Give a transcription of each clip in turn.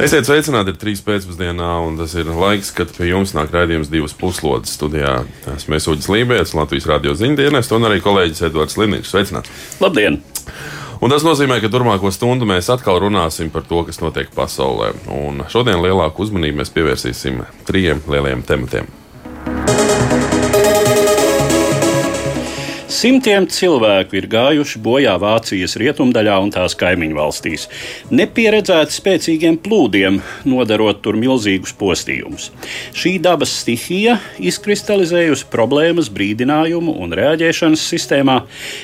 Esiet sveicināti, ir trīs pēcpusdienā, un tas ir laiks, kad pie jums nāk raidījums divas puslodes studijā. Esmu Uģis Lībijams, Latvijas radio ziņdienas, un arī kolēģis Edvards Liniņš. Sveicināts! Labdien! Un tas nozīmē, ka turpmāko stundu mēs atkal runāsim par to, kas notiek pasaulē. Un šodien lielāku uzmanību mēs pievērsīsim trijiem lieliem tematiem. Simtiem cilvēku ir gājuši bojā Vācijas rietumdaļā un tās kaimiņu valstīs. Nepieredzēti spēcīgiem plūdiem, nodarot tur milzīgus postījumus. Šī dabas stihija izkristalizējusi problēmas brīdinājumu un reaģēšanas sistēmā.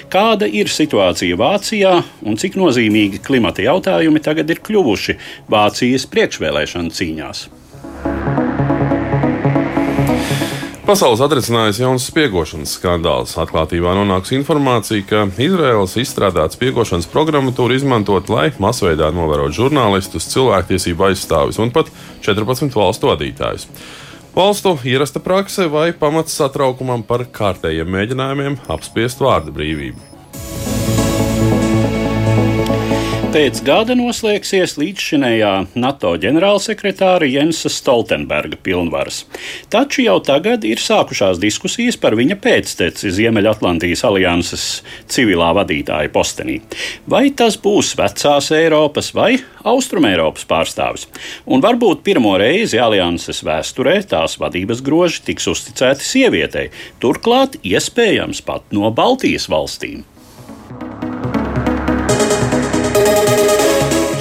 Kāda ir situācija Vācijā un cik nozīmīgi klimata jautājumi tagad ir kļuvuši Vācijas priekšvēlēšanu cīņās? Pasaules atrisinājis jauns spiegošanas skandāls. Atklātībā nonākusi informācija, ka Izraels izstrādāta spiegošanas programmatūra izmantot, lai masveidā novērotu žurnālistus, cilvēktiesību aizstāvis un pat 14 valstu vadītājus. Valstu ierasta prakse vai pamats satraukumam par kārtējiem mēģinājumiem apspiest vārda brīvību. Pēc gada noslēgsies līdzšinējā NATO ģenerālsekretāra Jensa Stoltenberga pilnvaras. Taču jau tagad ir sākušās diskusijas par viņa pēcteci Ziemeļatlantijas alianses civilā vadītāja postenī. Vai tas būs vecās Eiropas vai Austrumēropas pārstāvis? Un varbūt pirmo reizi alianses vēsturē tās vadības groži tiks uzticēti sievietei, turklāt iespējams pat no Baltijas valstīm.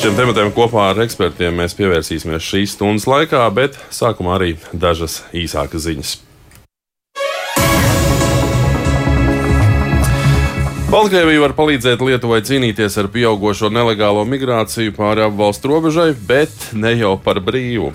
Šiem tematiem kopā ar ekspertiem mēs pievērsīsimies šīs stundas laikā, bet sākumā arī dažas īsākas ziņas. Baltkrievija var palīdzēt Lietuvai cīnīties ar pieaugušo nelegālo migrāciju pāri ap valstu robežai, bet ne jau par brīvu.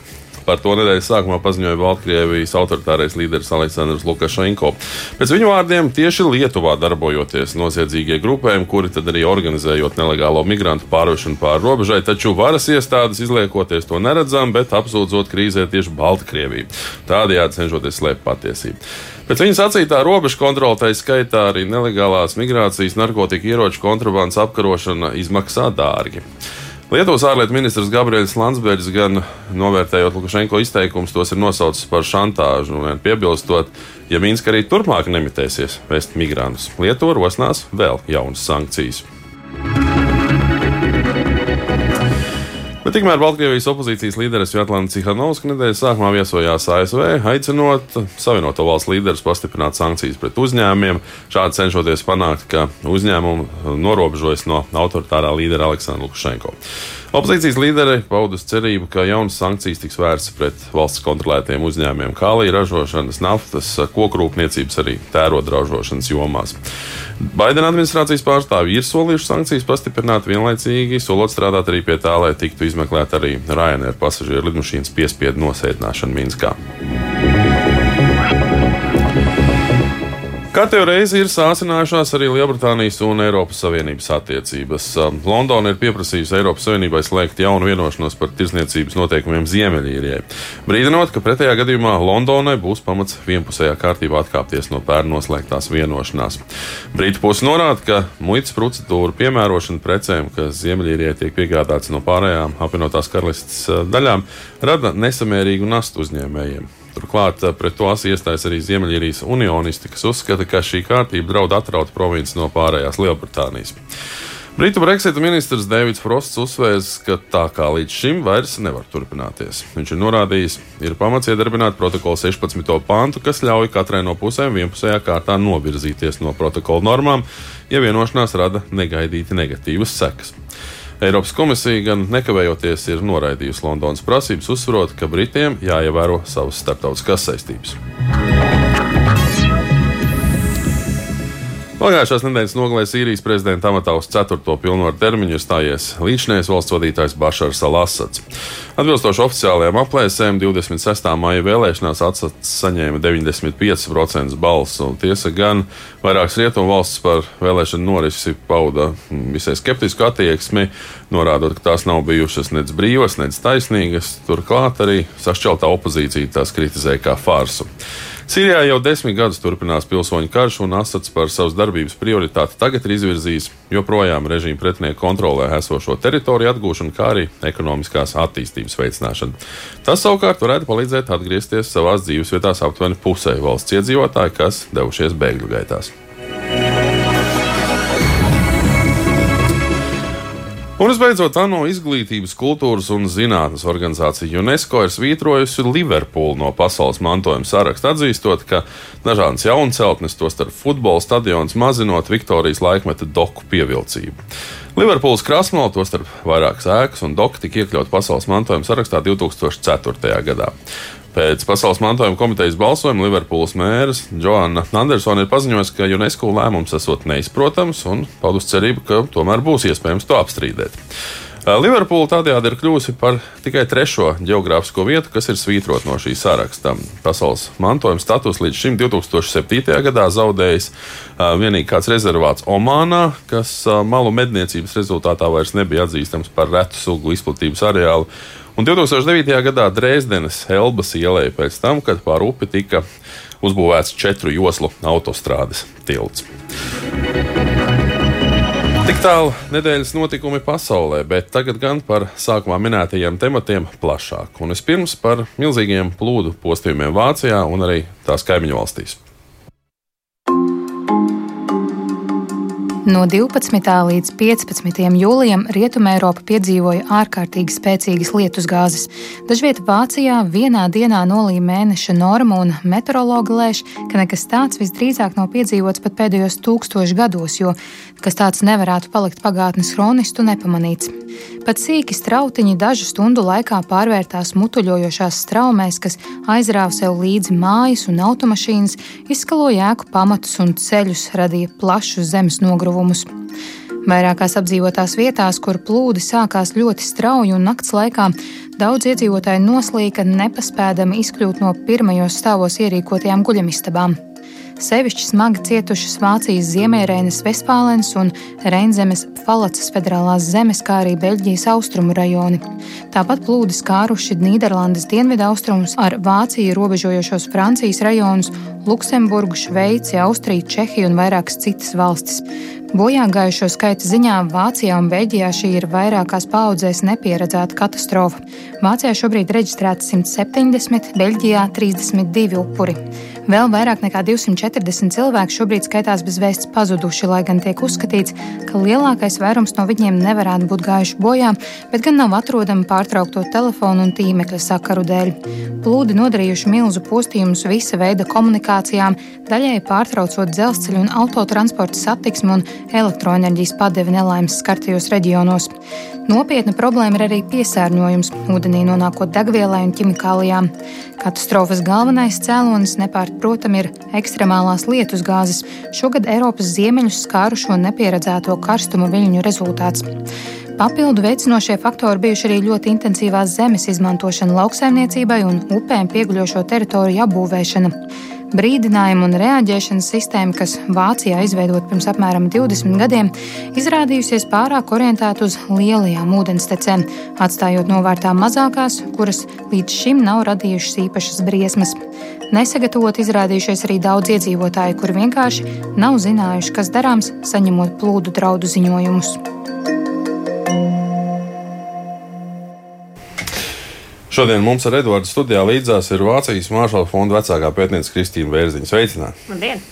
Par to nedēļas sākumā paziņoja Baltkrievijas autoritārais līderis Aleksandrs Lukašenko. Pēc viņa vārdiem tieši Lietuvā darbojoties noziedzīgie grupējumi, kuri tad arī organizējot nelegālo migrantu pārvešanu pāri robežai, taču varas iestādes izliekoties to neredzam, bet apsūdzot krīzē tieši Baltkrieviju. Tādējādi cenšoties slēpt patiesību. Pēc viņa sacītā robežu kontrola, tā skaitā arī nelegālās migrācijas, narkotiku ieroču kontrabandas apkarošana izmaksā dārgi. Lietuvas ārlietu ministrs Gabriels Landsbergs gan novērtējot Lukašenko izteikumus, tos ir nosaucis par šantāžu un piebilstot, ja Minska arī turpmāk nemitēsies vest migrantus, Lietuva rosinās vēl jaunas sankcijas. Bet tikmēr Baltkrievijas opozīcijas līderis Vjatlana Cihanovska nedēļas sākumā viesojās ASV, aicinot Savienoto valstu līderus pastiprināt sankcijas pret uzņēmumiem, šādi cenšoties panākt, ka uzņēmumi norobežojas no autoritārā līdera Aleksandra Lukašenko. Opozīcijas līderi paudusi cerību, ka jaunas sankcijas tiks vērstas pret valsts kontrolētiem uzņēmumiem, kā arī ražošanas, naftas, kokrūpniecības, arī tērodu ražošanas jomās. Baidena administrācijas pārstāvji ir solījuši sankcijas pastiprināt vienlaicīgi, solot strādāt arī pie tā, lai tiktu izmeklēta arī Ryanair pasažieru lidmašīnas piespiedu nosēdināšana Minskā. Katru reizi ir sāsinājušās arī Lielbritānijas un Eiropas Savienības attiecības. Londona ir pieprasījusi Eiropas Savienībai slēgt jaunu vienošanos par tirsniecības noteikumiem Ziemeļīrijai. Brīdinot, ka pretējā gadījumā Londonai būs pamats vienpusējā kārtībā atkāpties no pērn noslēgtās vienošanās. Brītu puse norāda, ka muitas procedūru piemērošana precēm, kas Ziemeļīrijai tiek piegādātas no pārējām apvienotās karalistes daļām, rada nesamērīgu nastu uzņēmējiem. Turklāt pret to iestājas arī Ziemeļīrijas unionisti, kas uzskata, ka šī kārtība draud atraut provinci no pārējās Lielbritānijas. Britu Brexita ministrs Deivids Frosts uzsvērs, ka tā kā līdz šim vairs nevar turpināties. Viņš ir norādījis, ir pamats iedarbināt protokola 16. pantu, kas ļauj katrai no pusēm vienpusējā kārtā novirzīties no protokola normām, ja vienošanās rada negaidīti negatīvas sekas. Eiropas komisija gan nekavējoties ir noraidījusi Londonas prasības, uzsverot, ka Britiem jāievēro savas starptautiskās saistības. Pagājušās nedēļas nogalē Sīrijas prezidenta amatā uz 4. pilnvaru termiņu ir stājies līdzinājums valsts vadītājs Bašars Al-Assads. Atbilstoši oficiālajām aplēsēm, 26. maija vēlēšanās Assads saņēma 95% balsu. Tiesa gan vairākas rietumu valstis par vēlēšanu norisi pauda visai skeptisku attieksmi, norādot, ka tās nav bijušas nec brīvas, nec taisnīgas. Turklāt arī sašķeltā opozīcija tās kritizēja kā farsu. Sīrijā jau desmit gadus turpinās pilsoņu karš, un Asads par savas darbības prioritāti tagad ir izvirzījis joprojām režīmu pretinieku kontrolē esošo teritoriju atgūšanu, kā arī ekonomiskās attīstības veicināšanu. Tas savukārt varētu palīdzēt atgriezties savās dzīvesvietās aptuveni pusē valsts iedzīvotāju, kas devušies bēgļu gaitās. Un visbeidzot, ANO izglītības, kultūras un zinātnes organizācija UNESCO ir svītrojusi Liverpoolu no pasaules mantojuma saraksta, atzīstot, ka dažādas jaunceltnes, tostarp futbola stadions, mazinot Viktorijas laikmeta doku pievilcību. Liverpools krasnola, tostarp vairākas ēkas un doka, tika iekļauts pasaules mantojuma sarakstā 2004. gadā. Pēc Pasaules mantojuma komitejas balsojuma Liverpools mērs Joanna Andersona ir paziņojusi, ka UNESCO lēmums esot neizprotams un paudus cerību, ka tomēr būs iespējams to apstrīdēt. Liverpoola tādējādi ir kļuvusi par tikai trešo geogrāfisko vietu, kas ir svītrot no šī saraksta. Pasaules mantojuma status līdz šim 2007. gadā zaudējis vienīgi kāds rezervāts Omānā, kas malu medniecības rezultātā vairs nebija atzīstams par retu sugu izplatības areālu. Un 2009. gadā Dresdenes Elbas ielai pēc tam, kad pāri upi tika uzbūvēts četru joslu autostrādes tilts. Tik tālu nedēļas notikumi pasaulē, bet tagad gan par sākumā minētajiem tematiem plašāk. Un vispirms par milzīgiem plūdu postījumiem Vācijā un arī tās kaimiņu valstīs. No 12. līdz 15. jūlijam Rietumē Eiropa piedzīvoja ārkārtīgi spēcīgas lietusgāzes. Dažviet Vācijā vienā dienā nolīja mēneša norma, un meteorologi lēš, ka nekas tāds visdrīzāk nav piedzīvots pat pēdējos tūkstošos gados, jo kas tāds nevarētu palikt pagātnes kronistu nepamanīts. Pat sīki strautiņi dažu stundu laikā pārvērtās mutuļojošās straumēs, kas aizrāva sev līdzi mājas un automašīnas, izskaloja ēku pamatus un ceļus, radīja plašus zemes nogruvumus. Vairākās apdzīvotās vietās, kur plūdi sākās ļoti strauji un nakts laikā, daudz iedzīvotāji noslīka, nepaspēdami izkļūt no pirmajos stāvos ierīkotajām guļamistabām. Sevišķi smagi cietušas Vācijas Ziemeļreinas Vestfālens un Reinzemes Falacas federālās zemes, kā arī Beļģijas austrumu rajoni. Tāpat plūdi skāruši Nīderlandes dienvidu austrumus ar Vāciju robežojošos Francijas rajonus, Luksemburgu, Šveici, Austriju, Čehiju un vairākas citas valstis. Bojā gājušo skaita ziņā Vācijā un Beļģijā šī ir vairākās paudzēs nepieredzēta katastrofa. Vācijā šobrīd reģistrēta 170, Beļģijā 32 upuri. Vēl vairāk nekā 240 cilvēki šobrīd skaitās bez vēsts pazuduši, lai gan tiek uzskatīts, ka lielākais vairums no viņiem nevarētu būt gājuši bojā, bet gan nav atrodami pārtraukto telefonu un tīmekļa sakaru dēļ. Plūdi nodarījuši milzu postījumus visa veida komunikācijām, daļēji pārtraucot dzelzceļu un autotransporta satiksmi un elektroenerģijas padevi nelaimes skartajos reģionos. Nopietna problēma ir arī piesārņojums, ūdenī nonākot degvielai un ķimikālijām. Katastrofas galvenais cēlonis nepārprotami ir ekstremālās lietus gāzes, šogad Eiropas ziemeļus skārušo nepieredzēto karstuma viļņu rezultāts. Papildu veicinošie faktori bijuši arī ļoti intensīvās zemes izmantošana lauksaimniecībai un upēm pieguļošo teritoriju apbūvēšana. Brīdinājumu un reaģēšanas sistēma, kas Vācijā izveidota pirms apmēram 20 gadiem, izrādījusies pārāk orientēta uz lielajām ūdenstecēm, atstājot novārtā mazākās, kuras līdz šim nav radījušas īpašas briesmas. Nesagatavot izrādījušies arī daudz iedzīvotāju, kuri vienkārši nav zinājuši, kas darāms, saņemot plūdu draudu ziņojumus. Šodien mums ar Eduardu studijā līdzās ir Vācijas Maršala fonda vecākā pētniece Kristīna Vērziņa. Sveicināti! Labdien!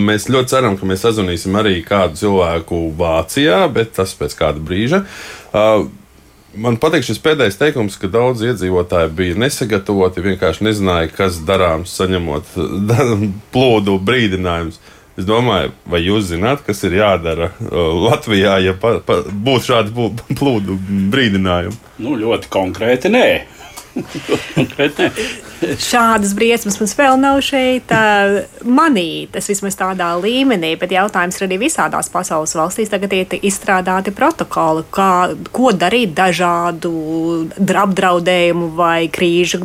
Mēs ļoti ceram, ka mēs sazvanīsim arī kādu cilvēku Vācijā, bet tas pēc kāda brīža. Man patīk šis pēdējais teikums, ka daudz iedzīvotāji bija nesagatavoti, vienkārši nezināja, kas darāms, saņemot plūdu brīdinājumus. Es domāju, vai jūs zināt, kas ir jādara Latvijā, ja pa, pa, būtu šādi plūdu brīdinājumi? Nu, ļoti konkrēti nē. Ne. Šādas briesmas mums vēl nav šeit uh, manītas, vismaz tādā līmenī, bet jautājums ir arī visādās pasaules valstīs. Tagad ir izstrādāti protokoli, kā, ko darīt dažādu apdraudējumu vai krīžu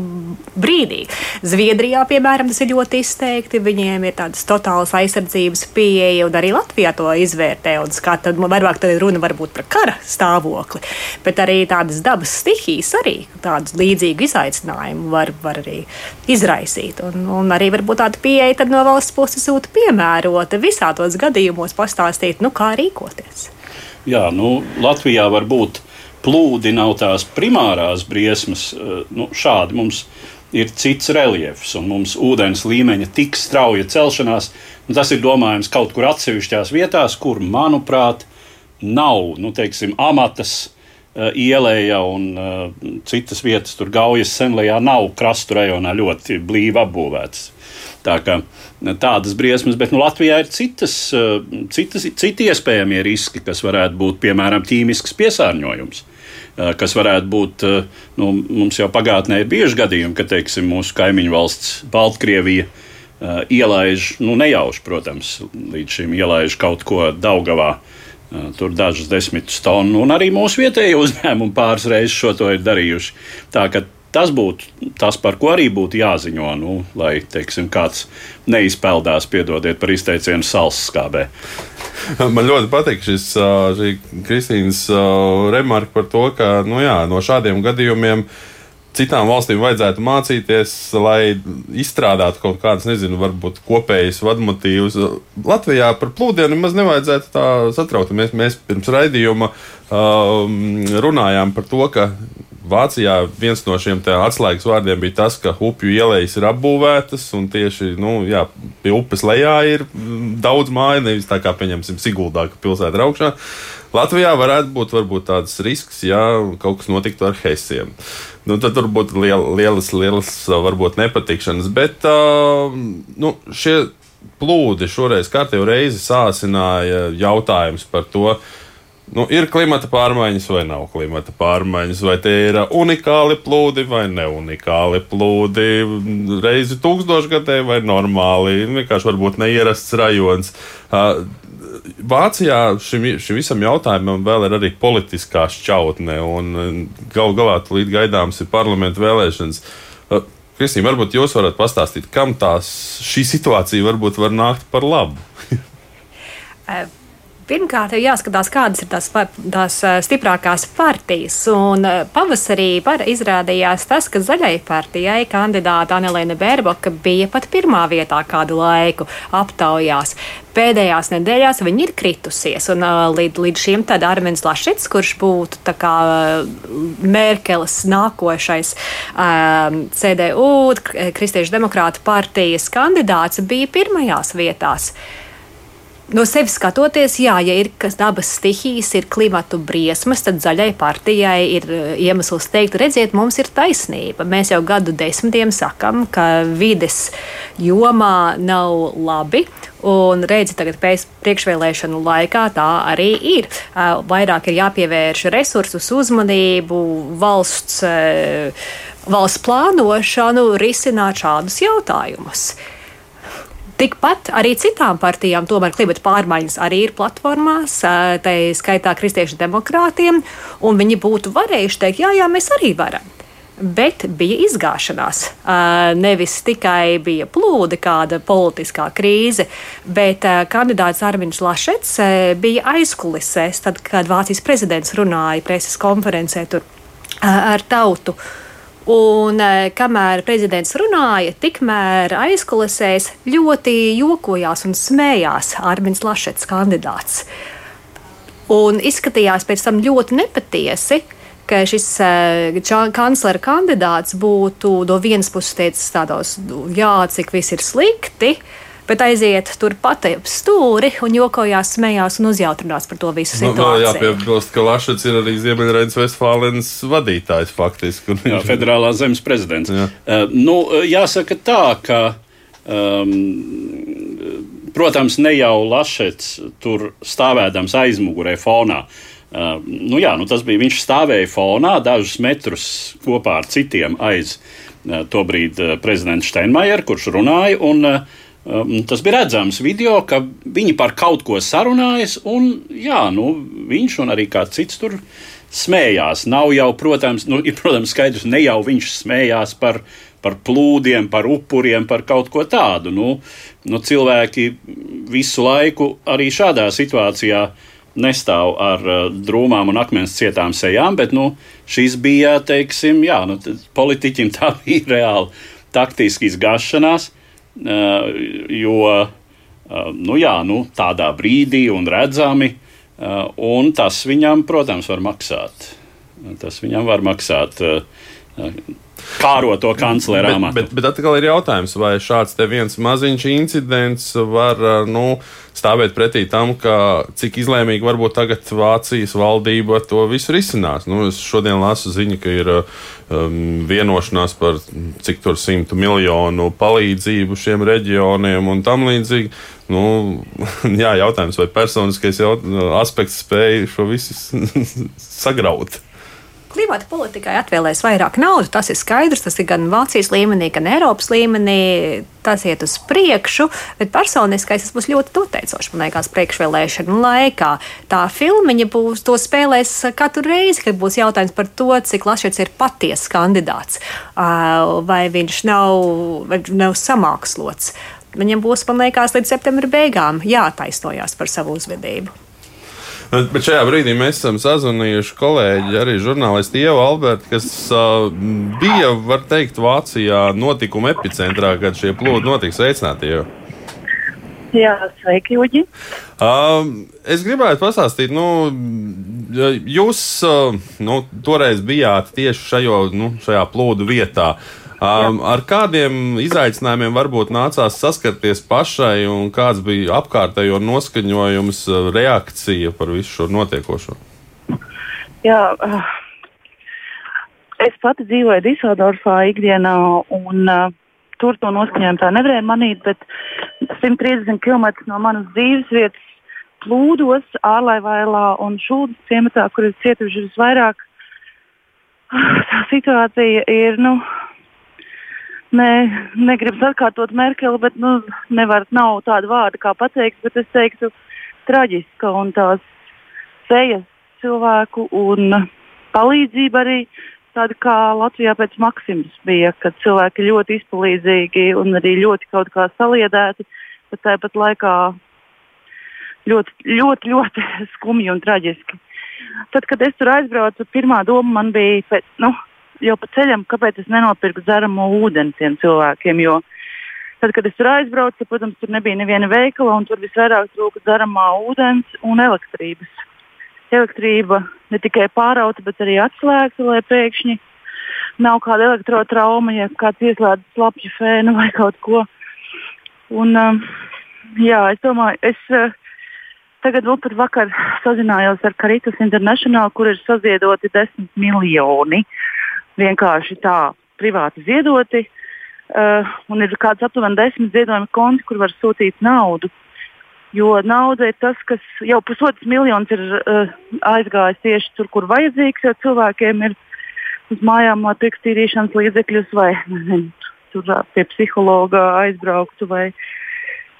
brīdī. Zviedrijā, piemēram, tas ir ļoti izteikti. Viņiem ir tādas totālas aizsardzības pieeja, un arī Latvijā to izvērtē. Skat, tad vairāk tad runa varbūt par kara stāvokli, bet arī tādas dabas stihijas arī tādu līdzīgu izaicinājumu var, var arī izraisīt. Un, un arī varbūt tāda pieeja no valsts puses būtu piemērota visādos gadījumos pastāstīt, nu, kā rīkoties. Jā, nu, Latvijā var būt plūdi, nav tās primārās briesmas. Nu, šādi mums ir cits reliefs, un mums ūdens līmeņa tik strauja celšanās. Tas ir domājams kaut kur atsevišķās vietās, kur, manuprāt, nav nu, teiksim, amatas ielēja un uh, citas vietas, tur gaujas senlējā nav krastu rajonā ļoti blīvi apbūvētas. Tā kā, tādas briesmas, bet nu, Latvijā ir citas, uh, citas, citi iespējamie riski, kas varētu būt piemēram ķīmisks piesārņojums. Kas varētu būt, nu, mums jau pagātnē ir bieži gadījumi, ka teiksim, mūsu kaimiņu valsts, Baltkrievija, ielaiž, nu, nejauši, protams, līdz šim ielaiž kaut ko Daugavā, tur dažas desmitus tonu, un arī mūsu vietējie uzņēmumi pāris reizes šo to ir darījuši. Tā tas būtu tas, par ko arī būtu jāziņo, nu, lai teiksim, kāds neizpeldās, piedodiet par izteicienu sāls skābē. Man ļoti patīk šis, Kristīnas remarka par to, ka nu jā, no šādiem gadījumiem citām valstīm vajadzētu mācīties, lai izstrādātu kaut kādas, nezinu, varbūt kopējas vadmotīvus. Latvijā par plūdienu maz nevajadzētu tā satraukties. Mēs, mēs pirms raidījuma um, runājām par to, ka Vācijā viens no šiem atslēgas vārdiem bija tas, ka upju ielas ir apbūvētas un tieši nu, jā, pie upes lejā ir mm, daudz māju, nevis tā kā pieņemsim Siguldā, ka pilsēta ir augšā. Latvijā varētu būt varbūt, tāds risks, ja kaut kas notiktu ar Hesiem. Nu, tad tur būtu liel, lielas, lielas varbūt nepatikšanas, bet uh, nu, šie plūdi šoreiz kārtīgi reizi sāsināja jautājums par to, uh, Nu, ir klimata pārmaiņas vai nav klimata pārmaiņas, vai tie ir unikāli plūdi vai ne unikāli plūdi, reizi tūkstošgadē vai normāli, vienkārši varbūt neierasts rajons. Vācijā šim, šim visam jautājumam vēl ir arī politiskā šķautne, un gal galā līdz gaidāms ir parlamentu vēlēšanas. Kristīna, varbūt jūs varat pastāstīt, kam tās šī situācija varbūt var nākt par labu? Pirmkārt, ir jāskatās, kādas ir tās, tās stiprākās partijas. Un pavasarī par izrādījās tas, ka zaļai partijai kandidāte Anelēna Bērboka bija pat pirmā vietā kādu laiku aptaujās. Pēdējās nedēļās viņa ir kritusies, un līdz, līdz šim tad Armins Lašits, kurš būtu kā Merkeles nākošais um, CDU, Kristiešu demokrāta partijas kandidāts, bija pirmajās vietās. Uh, No sevis skatoties, jā, ja ir kas dabas stihijas, ir klimatu briesmas, tad zaļai partijai ir eh, iemesls teikt, redziet, mums ir taisnība. Mēs jau gadu desmitiem sakam, ka vides jomā nav labi. Un redzi, tagad pēc priekšvēlēšanu laikā tā arī ir. Eh, vairāk ir jāpievērš resursus, uzmanību, valsts, eh, valsts plānošanu, risināt šādus jautājumus. Tikpat arī citām partijām, tomēr klimata pārmaiņas arī ir platformās, tā skaitā kristiešu demokrātiem, un viņi būtu varējuši teikt, jā, jā, mēs arī varam. Bet bija izgāšanās. Nevis tikai bija plūde, kāda politiskā krīze, bet kandidāts Arvins Lašets bija aizkulisēs, tad, kad Vācijas prezidents runāja preses konferencē ar tautu. Un e, kamēr prezidents runāja, tikmēr aizkulisēs ļoti jokojās un smējās Armins Lašets kandidāts. Un izskatījās pēc tam ļoti nepatiesi, ka šis uh, kanclera kandidāts būtu no vienas puses teicis tādos, jā, cik viss ir slikti, uh, bet aiziet turpat ap stūri un jokojās, smējās un uzjautrinās par to visu situāciju. Nu, no, jāpiebilst, ka Lašets ir arī Ziemeļrainas Vestfālēnas vadītājs faktiski. Jā, federālā zemes prezidents. Jā. Uh, nu, jāsaka tā, ka. Um, Protams, ne jau Lašets tur stāvēdams aizmugurē fonā uh, nu jā, nu tas bija viņš stāvēja fonā dažus metrus kopā ar citiem aiz uh, to brīdi uh, prezidenta Steinmeieru, kurš runāja. Un, uh, tas bija redzams video, ka viņi par kaut ko sarunājas, un jā, nu, viņš un arī kāds cits tur smējās. Nav jau, protams, nu, ir, protams skaidrs, ne jau viņš smējās par, par plūdiem, par upuriem, par kaut ko tādu. Nu, nu, cilvēki visu laiku arī šādā situācijā nestāv ar uh, drūmām un akmens cietām sejām, bet nu, šis bija, teiksim, jā, nu, politiķim tā bija reāli taktiski izgāšanās, uh, jo uh, nu, jā, nu, tādā brīdī un redzami, uh, un tas viņam, protams, var maksāt. Tas viņam var maksāt. Uh, kāro to kanclera amatu. Bet, bet, bet atkal ir jautājums, vai šāds viens maziņš incidents var nu, stāvēt pretī tam, ka cik izlēmīgi varbūt tagad Vācijas valdība to visu risinās. Nu, es šodien lasu ziņu, ka ir um, vienošanās par cik tur simtu miljonu palīdzību šiem reģioniem un tam līdzīgi. Nu, jā, jautājums, vai personiskais jaut aspekts spēja šo visu sagraut klimata politikai atvēlēs vairāk naudas. Tas ir skaidrs. Tas ir gan Vācijas līmenī, gan Eiropas līmenī. Tas iet uz priekšu, bet personiskais tas būs ļoti noteicošs. Man liekas, priekšvēlēšanu laikā tā filmiņa būs to spēlēs katru reizi, kad būs jautājums par to, cik Lašets ir patiesa kandidāts, vai viņš nav, vai nav samākslots. Viņam būs, man liekas, līdz septembra beigām jātaisnojas par savu uzvedību. Bet, bet šajā brīdī mēs esam sazvanījuši kolēģi, arī žurnālisti Ievu Albertu, kas uh, bija, var teikt, Vācijā notikuma epicentrā, kad šie plūdi notika. Sveicināti! Jau. Jā, sveiki, Uģi. Uh, es gribētu pastāstīt, nu, jūs uh, nu, toreiz bijāt tieši šajo, nu, šajā plūdu vietā. Uh, Um, ar kādiem izaicinājumiem varbūt nācās saskarties pašai, un kāds bija apkārtējo noskaņojums, uh, reakcija par visu šo notiekošo? Jā, uh, es pati dzīvoju Disseldorfā ikdienā, un uh, tur to noskaņojumu tā nevarēja manīt, bet 130 km no manas dzīves vietas plūdos, ārlaivailā un šūdas ciematā, kur ir cietuši visvairāk, tā situācija ir, nu, ne, negribas atkārtot Merkeli, bet nu, nevar, nav tāda vārda, kā pateikt, bet es teiktu traģiska un tās sejas cilvēku un palīdzība arī tāda kā Latvijā pēc Maksimas bija, kad cilvēki ļoti izpalīdzīgi un arī ļoti kaut kā saliedēti, bet tāpat laikā ļoti, ļoti, ļoti skumji un traģiski. Tad, kad es tur aizbraucu, pirmā doma man bija, pēc, nu, jau pa ceļam, kāpēc es nenopirku dzeramo ūdeni tiem cilvēkiem. Jo tad, kad es tur aizbraucu, protams, tur nebija neviena veikala, un tur visvairāk trūka dzeramā ūdens un elektrības. Elektrība ne tikai pārauta, bet arī atslēgta, lai pēkšņi nav kāda elektrotrauma, ja kāds ieslēdz slapju fēnu vai kaut ko. Un, um, jā, es domāju, es uh, tagad vēl pat vakar sazinājos ar Caritas International, kur ir saziedoti desmit miljoni uh, vienkārši tā privāti ziedoti. Uh, un ir kāds aptuveni desmit ziedojuma konti, kur var sūtīt naudu. Jo nauda ir tas, kas jau pusotrs miljonus ir uh, aizgājis tieši tur, kur vajadzīgs, jo cilvēkiem ir uz mājām tekstīrīšanas līdzekļus vai nezinu, tur pie psihologa aizbrauktu. Vai,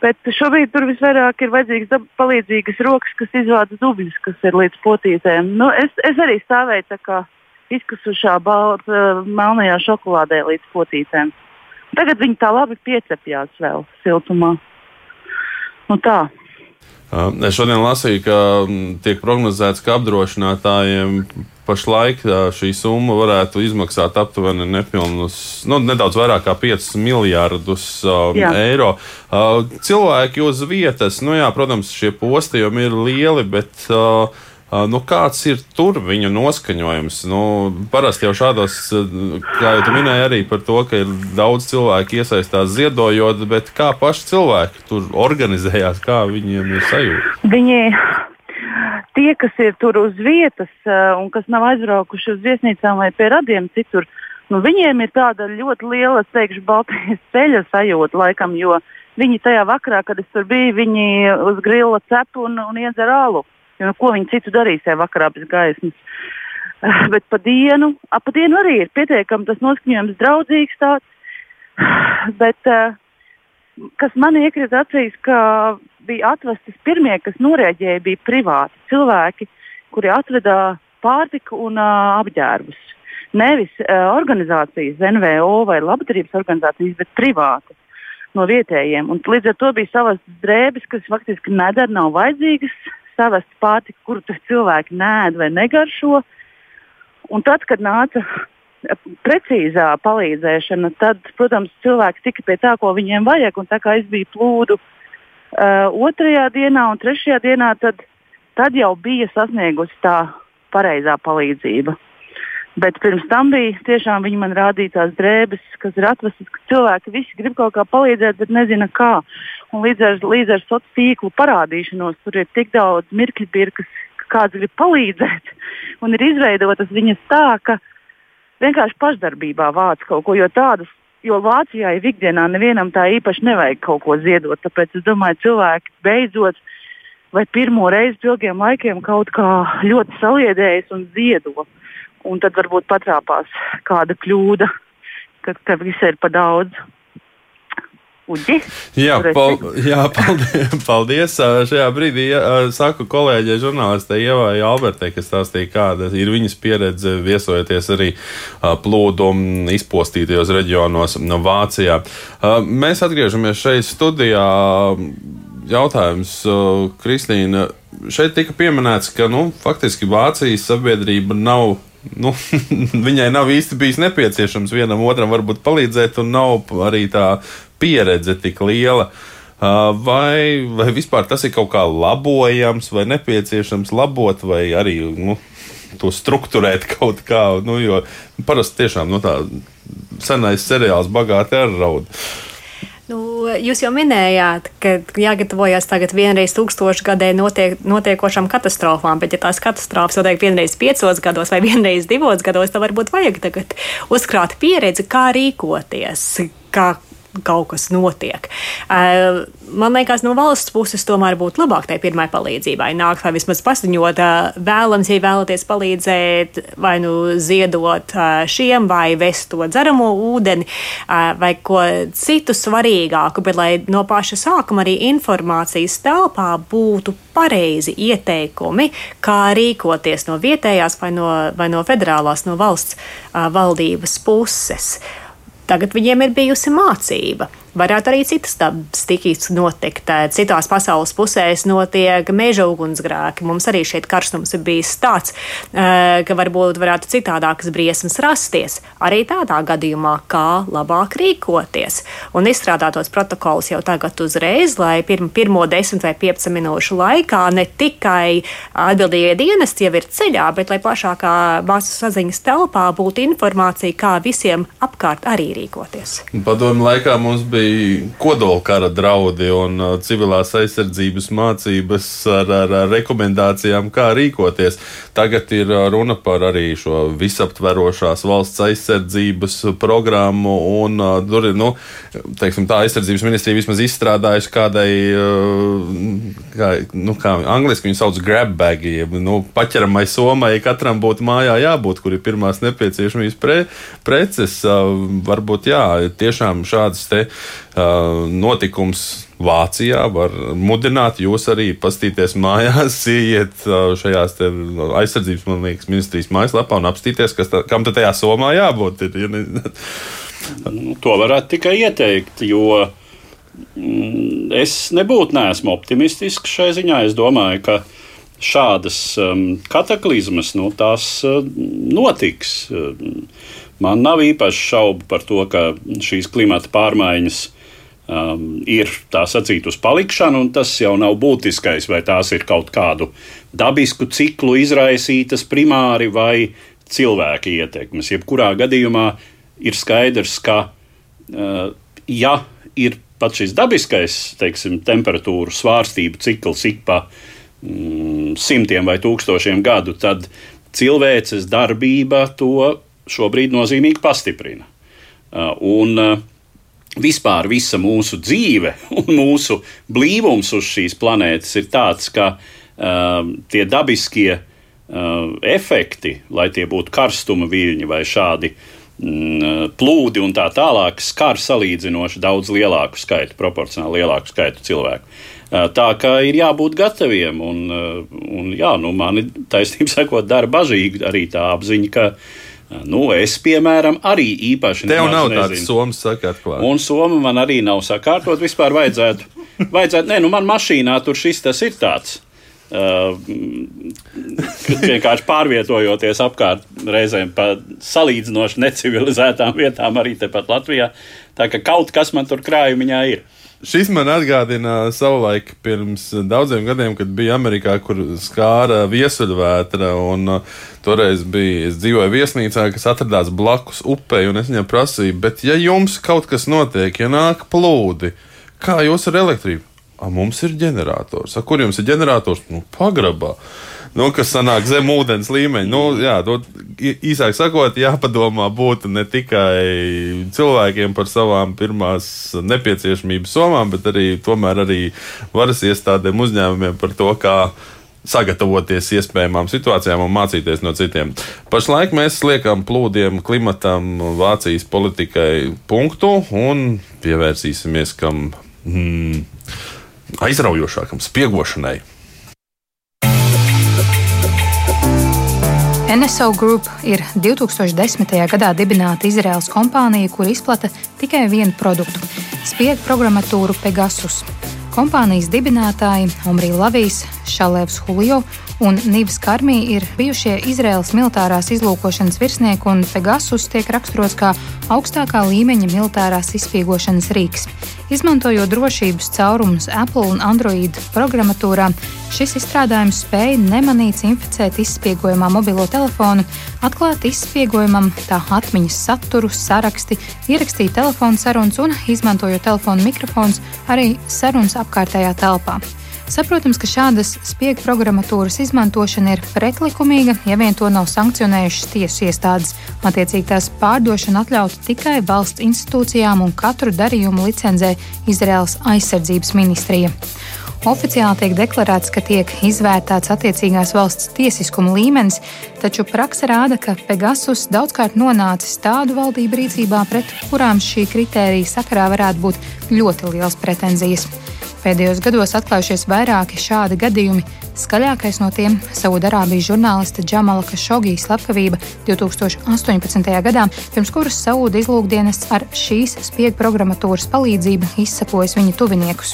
Bet šobrīd tur visvairāk ir vajadzīgas palīdzīgas rokas, kas izvāda dubļus, kas ir līdz potītēm. Nu, es, es arī stāvēju tā kā izkusušā balta, eh, melnajā šokolādē līdz potītēm. Tagad viņi tā labi piecepjās vēl siltumā. Nu tā. Es šodien lasīju, ka tiek prognozēts, ka apdrošinātājiem pašlaik šī summa varētu izmaksāt aptuveni nepilnus, nu, nedaudz vairāk kā 5 miljardus um, eiro. Uh, cilvēki uz vietas, nu jā, protams, šie postījumi ir lieli, bet uh, Nu, kāds ir tur viņu noskaņojums? Nu, parasti jau šādos, kā jau minēji, arī par to, ka ir daudz cilvēku iesaistās ziedojot, bet kā paši cilvēki tur organizējās, kā viņiem ir sajūta? Viņi tie, kas ir tur uz vietas un kas nav aizbraukuši uz viesnīcām vai pie radiem citur, nu, viņiem ir tāda ļoti liela, teikšu, Baltijas ceļa sajūta laikam, jo viņi tajā vakarā, kad es tur biju, viņi uz grila cep un, un iedzer alu. Jo, nu, ko viņi citu darīs tajā vakarā bez gaismas? Uh, bet pa dienu, ap dienu arī ir pietiekami tas noskaņojums draudzīgs tāds. Bet uh, kas man iekrita acīs, ka bija atvestas pirmie, kas noreaģēja, bija privāti cilvēki, kuri atveda pārtiku un uh, apģērbus. Nevis uh, organizācijas, NVO vai labdarības organizācijas, bet privāti no vietējiem. Un līdz ar to bija savas drēbes, kas faktiski nedara, nav vajadzīgas, savas pārtika, kuru cilvēki nēd vai negaršo. Un tad, kad nāca precīzā palīdzēšana, tad, protams, cilvēki tika pie tā, ko viņiem vajag. Un tā kā es biju plūdu uh, otrajā dienā un trešajā dienā, tad, tad jau bija sasniegusi tā pareizā palīdzība. Bet pirms tam bija tiešām viņi man rādīja tās drēbes, kas ir atvestas, ka cilvēki visi grib kaut kā palīdzēt, bet nezina kā. Un līdz ar, līdz ar sociālo tīklu parādīšanos tur ir tik daudz mirkļu, pirkas, ka kāds grib palīdzēt. Un ir izveidotas viņas tā, ka vienkārši pašdarbībā vāc kaut ko, jo tādas. Jo Vācijā jau ikdienā nevienam tā īpaši nevajag kaut ko ziedot. Tāpēc es domāju, cilvēki beidzot vai pirmo reizi ilgiem laikiem kaut kā ļoti saliedējas un ziedo. Un tad varbūt patrāpās kāda kļūda, ka, ka visai ir pa daudz. Uģi, jā, pal jā, paldies, paldies. Šajā brīdī ja, saku kolēģei žurnālistei Ievai Albertei, kas stāstīja, kāda ir viņas pieredze viesojoties arī plūdumu izpostītajos reģionos Vācijā. Mēs atgriežamies šeit studijā. Jautājums, Kristīna, šeit tika pieminēts, ka nu, faktiski Vācijas sabiedrība nav nu, viņai nav īsti bijis nepieciešams vienam otram varbūt palīdzēt, un nav arī tā pieredze tik liela. Vai, vai vispār tas ir kaut kā labojams, vai nepieciešams labot, vai arī nu, to struktūrēt kaut kā? Nu, jo parasti tiešām nu, tā senais seriāls bagāti ar raudu. Jūs jau minējāt, ka jāgatavojas tagad vienreiz tūkstošgadē notiek, notiekošām katastrofām, bet ja tās katastrofas notiek vienreiz piecos gados vai vienreiz divos gados, tad varbūt vajag tagad uzkrāt pieredzi, kā rīkoties, kā kaut kas notiek. Eh, man liekas, no valsts puses tomēr būtu labāk tai pirmai palīdzībai nākt vai vismaz paziņot, eh, vēlams, ja vēlaties palīdzēt, vai nu ziedot eh, šiem, vai vest to dzeramo ūdeni, vai ko citu svarīgāku, bet lai no paša sākuma arī informācijas telpā būtu pareizi ieteikumi, kā rīkoties no vietējās vai no, vai no federālās, no valsts valdības puses. Tagad viņiem ir bijusi mācība varētu arī citas stikīs notikt. Citās pasaules pusēs notiek meža ugunsgrēki. Mums arī šeit karstums ir bijis tāds, ka varbūt varētu citādākas briesmas rasties. Arī tādā gadījumā, kā labāk rīkoties. Un izstrādātos protokols jau tagad uzreiz, lai pirm, pirmo 10 vai 15 minūšu laikā ne tikai atbildīgie dienesti jau ir ceļā, bet lai plašākā bāzes saziņas telpā būtu informācija, kā visiem apkārt arī rīkoties. Padomu laikā mums bija arī kodolkara draudi un uh, civilās aizsardzības mācības ar, ar, ar rekomendācijām, kā rīkoties. Tagad ir uh, runa par arī šo visaptverošās valsts aizsardzības programmu, un uh, tur ir, nu, teiksim, tā aizsardzības ministrija vismaz izstrādājusi kādai, kā, nu, kā angliski viņu sauc grab bagi, jeb, nu, paķeramai somai katram būtu mājā jābūt, kur ir pirmās nepieciešamības pre, preces. Varbūt, jā, tiešām šādas te notikums Vācijā var mudināt jūs arī pastīties mājās, iet šajās aizsardzības liekas, ministrijas mājaslapā un apstīties, tā, kam tad tajā somā jābūt. Ir, ja nu, to varētu tikai ieteikt, jo mm, es nebūtu neesmu optimistisks šai ziņā. Es domāju, ka šādas kataklizmas nu, tās uh, notiks. Man nav īpaši šaubu par to, ka šīs klimata pārmaiņas um, ir tā sacīt uz palikšanu, un tas jau nav būtiskais, vai tās ir kaut kādu dabisku ciklu izraisītas primāri vai cilvēka ietekmes. Jebkurā gadījumā ir skaidrs, ka uh, ja ir pat šis dabiskais teiksim, temperatūru svārstību cikls ik pa mm, simtiem vai tūkstošiem gadu, tad cilvēces darbība to šobrīd nozīmīgi pastiprina. Uh, un, uh, vispār visa mūsu dzīve un mūsu blīvums uz šīs planētas ir tāds, ka tie dabiskie efekti, lai tie būtu karstuma viļņi vai šādi mm, plūdi un tā tālāk, skar salīdzinoši daudz lielāku skaitu, proporcionāli lielāku skaitu cilvēku. Tā kā ir jābūt gataviem, un, un jā, nu, mani taisnība sakot, dara bažīgi arī tā apziņa, ka Nu, es, piemēram, arī īpaši Tev nav tādas somas sakārtot. Un soma man arī nav sakārtot. Vispār vajadzētu, vajadzētu nē, nu man mašīnā tur šis tas ir tāds. Uh, vienkārši pārvietojoties apkārt reizēm pa salīdzinoši necivilizētām vietām, arī tepat Latvijā. Tā ka kaut kas man tur krājumiņā ir. Šis man atgādina savulaik pirms daudziem gadiem, kad bija Amerikā, kur skāra viesuļvētra. Un, uh, toreiz bija, es dzīvoju viesnīcā, kas atradās blakus upei, un es viņam prasīju, bet ja jums kaut kas notiek, ja nāk plūdi, kā jūs ar elektrību? A, mums ir ģenerators. A, kur jums ir ģenerators? Nu, pagrabā. Nu, kas sanāk zem ūdens līmeņa. Nu, jā, to īsāk sakot, jāpadomā būtu ne tikai cilvēkiem par savām pirmās nepieciešamības somām, bet arī, tomēr arī varas iestādēm uzņēmumiem par to, kā sagatavoties iespējamām situācijām un mācīties no citiem. Pašlaik mēs liekam plūdiem, klimatam, Vācijas politikai punktu un pievērsīsimies kam. Hmm, aizraujošākam, spiegošanai. NSO Group ir 2010. gadā dibināta Izraels kompānija, kur izplata tikai vienu produktu - spiegu programmatūru Pegasus. Kompānijas dibinātāji Omri Lavijas, Šalevs Hulio un Nīvs Karmī ir bijušie Izraels militārās izlūkošanas virsnieki, un Pegasus tiek raksturots kā augstākā līmeņa militārās izspiegošanas rīks. Izmantojot drošības caurumus Apple un Android programmatūrā, šis izstrādājums spēja nemanīts inficēt izspiegojumā mobilo telefonu, atklāt izspiegojumam tā atmiņas saturu, saraksti, ierakstīt telefonu sarunas un, izmantojot telefonu mikrofons, arī sarunas apkārtējā telpā. Saprotams, ka šādas spiegu programmatūras izmantošana ir pretlikumīga, ja vien to nav sankcionējušas tiesu iestādes. Attiecīgi tās pārdošana atļauta tikai valsts institūcijām un katru darījumu licencē Izraels aizsardzības ministrija. Oficiāli tiek deklarēts, ka tiek izvērtēts attiecīgās valsts tiesiskuma līmenis, taču praksa rāda, ka Pegasus daudzkārt nonācis tādu valdību rīcībā, pret kurām šī kritērija sakarā varētu būt ļoti liels pretenzijas. Pēdējos gados atklājušies vairāki šādi gadījumi. Skaļākais no tiem - Saudārābijas žurnālista Džamala Kašogijas slepkavība 2018. gadā, pirms kuras Saudu izlūkdienests ar šīs spiegu programmatūras palīdzību izsakojas viņa tuviniekus.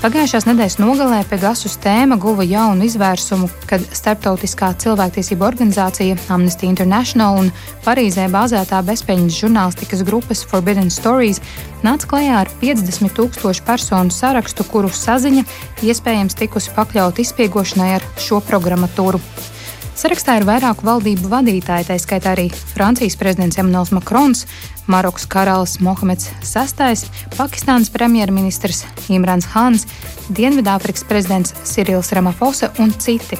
Pagājušās nedēļas nogalē Pegasus tēma guva jaunu izvērsumu, kad starptautiskā cilvēktiesība organizācija Amnesty International un Parīzē bāzētā bezpēļņas žurnālistikas grupas Forbidden Stories nāca klajā ar 50 tūkstošu personu sarakstu, kuru saziņa iespējams tikusi pakļauta izspiegošanai ar šo programmatūru. Sarakstā ir vairāku valdību vadītāji, tā skaitā arī Francijas prezidents Emmanuels Macrons, Marokas karalis Mohameds VI, Pakistānas premjerministrs Imrans Hāns, Dienvidāfrikas prezidents Sirils Ramafosa un citi.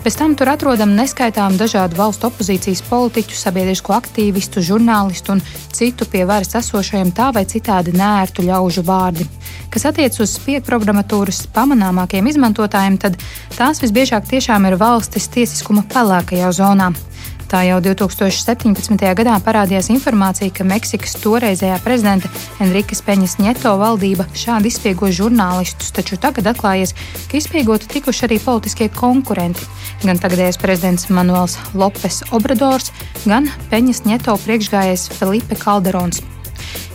Bez tam tur atrodam neskaitām dažādu valstu opozīcijas politiķu, sabiedrisko aktīvistu, žurnālistu un citu pie varas esošajiem tā vai citādi nērtu ļaužu vārdi. Kas attiecas uz spiegu programmatūras pamanāmākiem izmantotājiem, tad tās visbiežāk tiešām ir valstis tiesiskuma pelēkajā zonā. Tā jau 2017. gadā parādījās informācija, ka Meksikas toreizējā prezidenta Enrikas Peņas Nieto valdība šādi izspiego žurnālistus, taču tagad atklājies, ka izspiegoti tikuši arī politiskie konkurenti. Gan tagadējais prezidents Manuels Lopes Obradors, gan Peņas Nieto priekšgājējs Felipe Calderons.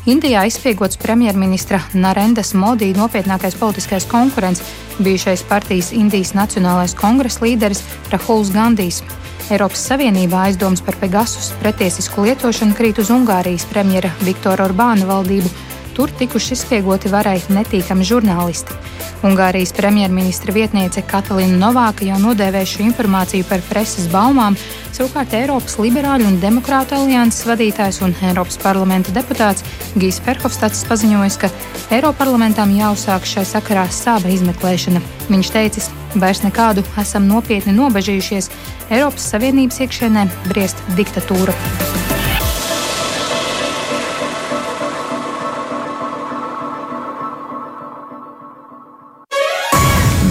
Indijā izspiegots premjerministra Narendas Modī nopietnākais politiskais konkurents, bijušais partijas Indijas Nacionālais kongresa līderis Rahuls Gandijs. Eiropas Savienībā aizdomas par Pegasus pretiesisku lietošanu krīt uz Ungārijas premjera Viktora Orbāna valdību. Tur tikuši izspiegoti varai netīkami žurnālisti. Ungārijas premjerministra vietniece Katalīna Novāka jau nodēvēja šo informāciju par preses baumām, savukārt Eiropas Liberāļu un Demokrātu alianses vadītājs un Eiropas parlamenta deputāts Gijs Ferhofstads paziņojis, ka Eiroparlamentam jāuzsāk šai sakarā sāba izmeklēšana. Viņš teicis, vairs nekādu esam nopietni nobežījušies, Eiropas Savienības iekšienē briest diktatūra.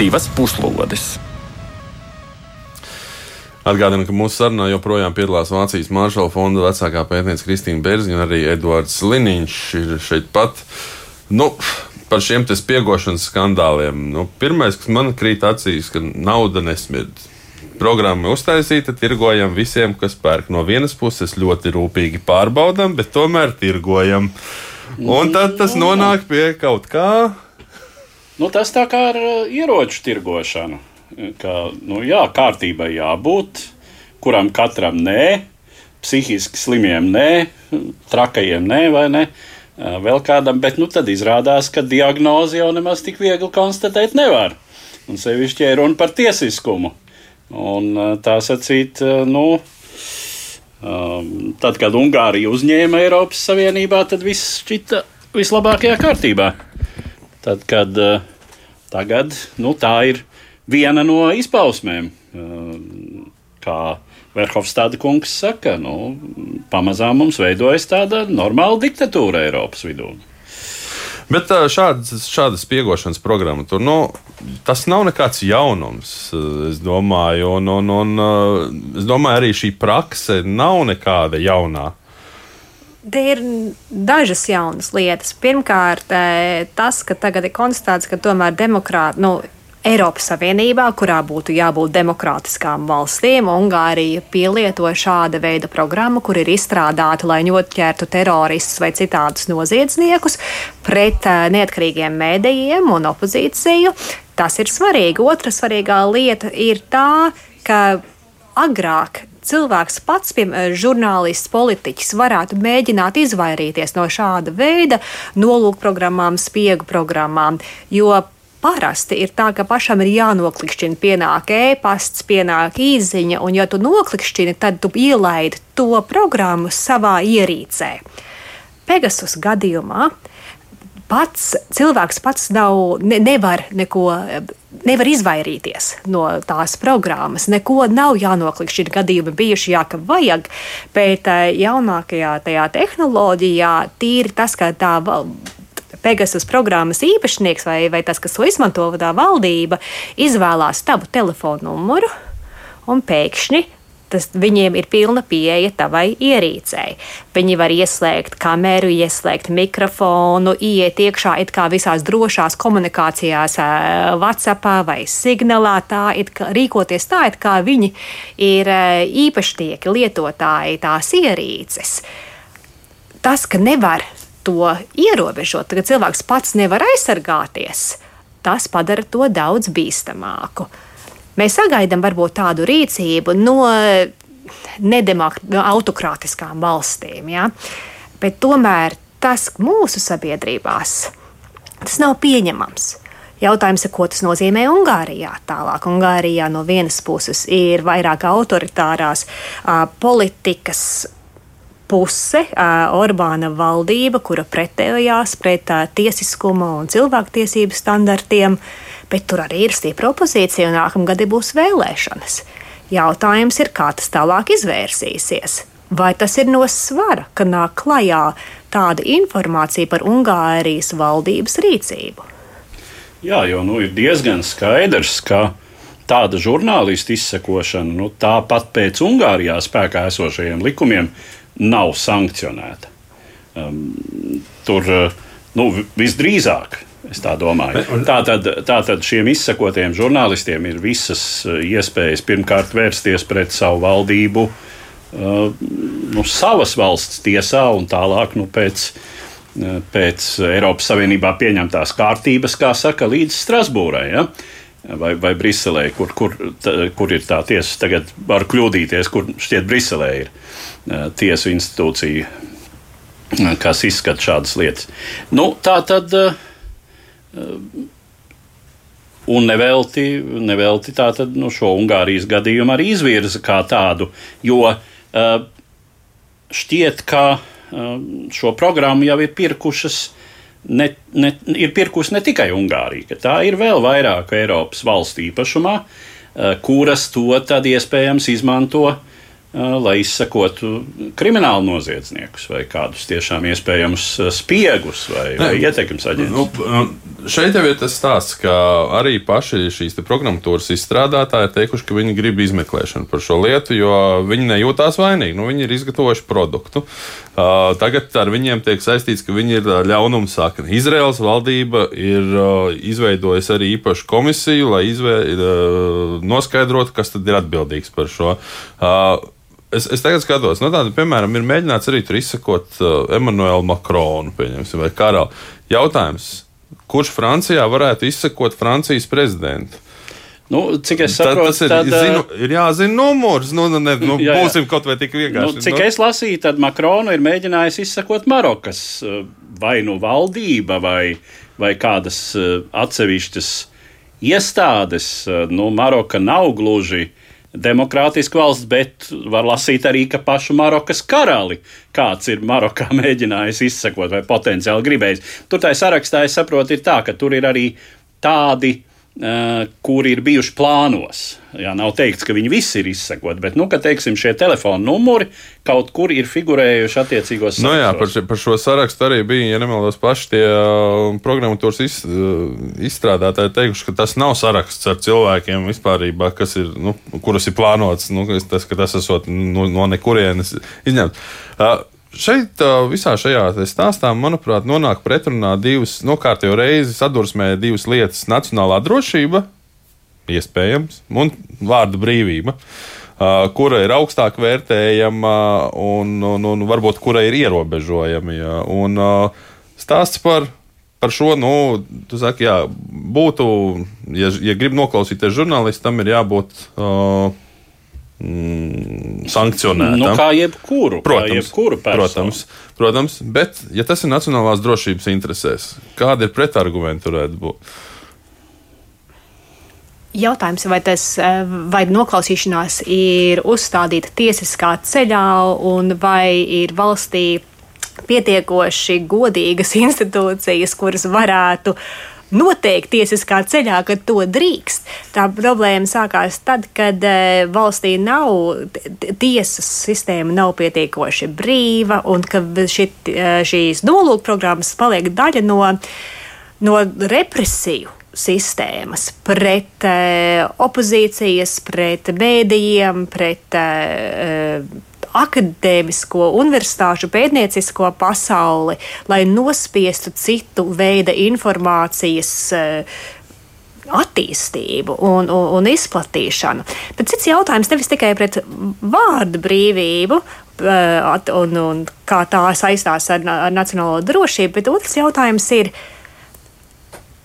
Divas puslodes! Atgādinu, ka mūsu sarunā joprojām piedalās Vācijas Maršala fonda vecākā pētniece Kristīna Berziņa un arī Edvards Liniņš ir šeit pat. Nu, par šiem spiegošanas skandāliem. Nu, pirmais, kas man krīt acīs, ka nauda nesmird. Programma uztaisīta, tirgojam visiem, kas pērk no vienas puses, ļoti rūpīgi pārbaudām, bet tomēr tirgojam. Un tad tas nonāk pie kaut kā. Nu, tas tā kā ar uh, ieroču tirgošanu. Ka, nu, jā, kārtībai jābūt, kuram katram nē, psihiski slimiem nē, trakajiem nē, vai ne? Vēl kādam, bet nu, tad izrādās, ka diagnozi jau nemaz tik viegli konstatēt nevar. Un sevišķi ir runa par tiesiskumu. Un, tā sacīt, nu, tad, kad Ungārija uzņēma Eiropas Savienībā, tad viss šķita vislabākajā kārtībā. Tad, kad tagad nu, tā ir viena no izpausmēm, kā Verhofstāda kungs saka, nu, pamazām mums veidojas tāda normāla diktatūra Eiropas vidū. Bet šādas, šādas spiegošanas programma tur nu, tas nav nekāds jaunums. Es domāju, un, un, un es domāju, arī šī prakse nav nekāda jaunā. Te ir dažas jaunas lietas. Pirmkārt, tas, ka tagad ir konstatēts, ka tomēr demokrāti, nu, Eiropas Savienībā, kurā būtu jābūt demokrātiskām valstīm, Ungārija pielieto šāda veida programmu, kur ir izstrādāta, lai ņotķertu teroristus vai citādus noziedzniekus pret uh, neatkarīgiem mēdījiem un opozīciju. Tas ir svarīgi. Otra svarīgā lieta ir tā, ka agrāk cilvēks pats, piemēram, žurnālists, politiķis, varētu mēģināt izvairīties no šāda veida nolūkprogrammām, spiegu programmām. Jo parasti ir tā, ka pašam ir jānoklikšķina, pienāk e-pasts, pienāk īziņa, un ja tu noklikšķini, tad tu ielaidi to programmu savā ierīcē. Pegasus gadījumā pats cilvēks pats nav, ne, nevar neko. Nevar izvairīties no tās programmas. Neko nav jānoklikšķina. Gadījumi bijuši, jā, ka vajag, bet eh, jaunākajā tajā tehnoloģijā tīri tas, ka tā Pegasus programmas īpašnieks vai, vai tas, kas to izmanto, tā valdība, izvēlās tavu telefonu numuru un pēkšņi tas, viņiem ir pilna pieeja tavai ierīcei. Viņi var ieslēgt kameru, ieslēgt mikrofonu, iet iekšā it kā visās drošās komunikācijās, WhatsApp vai signālā, tā it kā rīkoties tā, it kā viņi ir īpašnieki, lietotāji tās ierīces. Tas, ka nevar to ierobežot, ka cilvēks pats nevar aizsargāties, tas padara to daudz bīstamāku. Mēs sagaidām varbūt tādu rīcību no nedemokrātiskām valstīm, ja? bet tomēr tas mūsu sabiedrībās tas nav pieņemams. Jautājums ir, ko tas nozīmē Ungārijā. Tālāk, Ungārijā no vienas puses ir vairāk autoritārās uh, politikas puse, Orbāna valdība, kura pretējās pret tiesiskuma un cilvēktiesību standartiem, bet tur arī ir stipra opozīcija un nākamgad būs vēlēšanas. Jautājums ir, kā tas tālāk izvērsīsies. Vai tas ir no svara, ka nāk klajā tāda informācija par Ungārijas valdības rīcību? Jā, jo nu, ir diezgan skaidrs, ka tāda žurnālistu izsekošana, nu, tāpat pēc Ungārijā spēkā esošajiem likumiem, nav sankcionēta. Um, tur uh, nu, visdrīzāk. Es tā domāju. Tātad, tātad šiem izsakotiem žurnālistiem ir visas uh, iespējas pirmkārt vērsties pret savu valdību, uh, nu, savas valsts tiesā un tālāk nu, pēc, uh, pēc Eiropas Savienībā pieņemtās kārtības, kā saka, līdz Strasbūrai. Ja? Vai, vai Briselē, kur, kur, kur ir tā tiesa, tagad var kļūdīties, kur šķiet Briselē ir. Uh, Eh, tiesu institūcija, eh, kas izskata šādas lietas. Nu, tā tad. Eh, un nevelti, nevelti tātad, nu, šo Ungārijas gadījumu arī izvirza kā tādu, jo šķiet, ka šo programmu jau ir pirkušas ne, ne, ir pirkusi ne tikai Ungārija, tā ir vēl vairāk Eiropas valstu īpašumā, kuras to tad iespējams izmanto uh, lai izsakotu kriminālu noziedzniekus vai kādus tiešām iespējamus spiegus vai, vai ietekmes aģentus. Nu, šeit jau ir tas stāsts, ka arī paši šīs programmatūras izstrādātāji ir teikuši, ka viņi grib izmeklēšanu par šo lietu, jo viņi nejūtās vainīgi. Nu, viņi ir izgatavojuši produktu. Uh, tagad ar viņiem tiek saistīts, ka viņi ir ļaunuma sakni. Izraels valdība ir uh, izveidojusi arī īpašu komisiju, lai izvē, uh, noskaidrotu, kas tad ir atbildīgs par šo. Uh, es, es tagad skatos, no nu, tāda, piemēram, ir mēģināts arī tur izsakot uh, Emanuelu Makronu, vai karalu. Jautājums, kurš Francijā varētu izsekot Francijas prezidentu? Nu, cik es saprotu, tad, tad, ir, zinu, ir jāzina numurs. Nu, nu, ne, nu, jā, jā. Būsim kaut vai tik vienkārši. Nu, cik nu. es lasīju, tad Makronu ir mēģinājis izsekot Marokas vai nu valdība vai, vai kādas atsevišķas iestādes. Nu, Maroka nav gluži uh, demokrātiska valsts, bet var lasīt arī, ka pašu Marokas karali kāds ir Marokā mēģinājis izsekot vai potenciāli gribējis. Tur tā sarakstā, es saprotu, ir tā, ka tur ir arī tādi kuri ir bijuši plānos. Jā, nav teikts, ka viņi visi ir izsekoti, bet, nu, ka, teiksim, šie telefona numuri kaut kur ir figurējuši attiecīgos sarakstos. Nu jā, par, par šo sarakstu arī bija, ja nemaldos, paši tie uh, programmatūras iz, uh, izstrādātāji teikuši, ka tas nav saraksts ar cilvēkiem vispārībā, kas ir, nu, kurus ir plānots, nu, tas, ka tas esot no, no nekurienes izņemts. Uh, Šeit visā šajā stāstā, manuprāt, nonāk pretrunā divas, nokārtējo reizi sadursmē divas lietas - nacionālā drošība, iespējams, un vārda brīvība, kura ir augstāk vērtējama un, un, un varbūt kura ir ierobežojama. Ja. Un stāsts par par šo, nu, tu saki, jā, būtu, ja, ja grib noklausīties žurnālistam, ir jābūt uh, sankcionēta. Nu, kā jebkuru, protams, kā jebkuru protams, protams, bet, ja tas ir nacionālās drošības interesēs, kāda ir pretargumenti varētu būt? Jautājums, vai, tas, vai noklausīšanās ir uzstādīta tiesiskā ceļā, un vai ir valstī pietiekoši godīgas institūcijas, kuras varētu uh, noteikti tiesiskā ceļā, ka to drīkst. Tā problēma sākās tad, kad e, valstī nav tiesas sistēma, nav pietiekoši brīva, un ka šit, e, šīs nolūkprogrammas paliek daļa no, no represiju sistēmas pret uh, opozīcijas, pret mēdījiem, pret uh, akadēmisko, universitāšu pētniecisko pasauli, lai nospiestu citu veidu informācijas uh, attīstību un, un, un izplatīšanu. Bet cits jautājums nevis tikai pret vārdu brīvību. Uh, un, un kā tā saistās ar, ar nacionālo drošību, bet otrs jautājums ir, uh,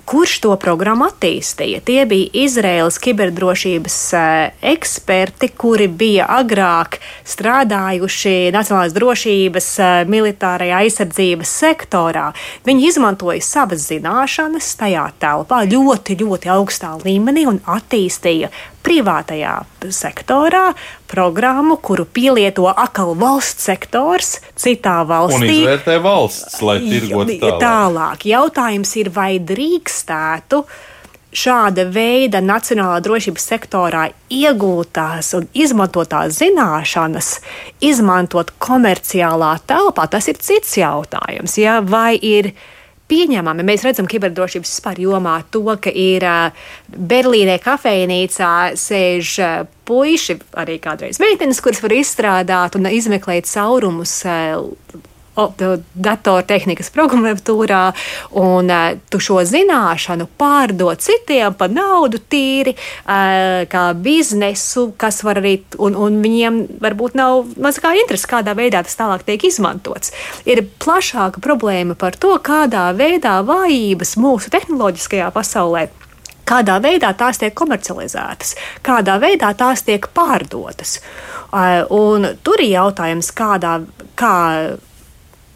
Kurš to programmu attīstīja? Tie bija Izraēlas kiberdrošības eh, eksperti, kuri bija agrāk strādājuši Nacionālās drošības, eh, militārajā aizsardzības sektorā. Viņi izmantoja savas zināšanas tajā telpā ļoti, ļoti augstā līmenī un attīstīja privātajā sektorā programmu, kuru pielieto atkal valsts sektors citā valstī. Un izvērtē valsts, lai tirgotu tālāk. tālāk. Jautājums ir, vai drīkstētu šāda veida nacionālā drošības sektorā iegūtās un izmantotās zināšanas izmantot komerciālā telpā, tas ir cits jautājums. Ja? Vai ir pieņemami. Mēs redzam, ka kiberdrošības vispār jomā to, ka ir Berlīnē kafejnīcā sēž puiši, arī kādreiz meitenes, kuras var izstrādāt un izmeklēt caurumus datortehnikas programmatūrā, un uh, tu šo zināšanu pārdod citiem par naudu tīri, uh, kā biznesu, kas var arī, un, un viņiem varbūt nav maz kā interesi, kādā veidā tas tālāk tiek izmantots. Ir plašāka problēma par to, kādā veidā vājības mūsu tehnoloģiskajā pasaulē kādā veidā tās tiek komercializētas, kādā veidā tās tiek pārdotas. Un tur ir jautājums, kādā, kā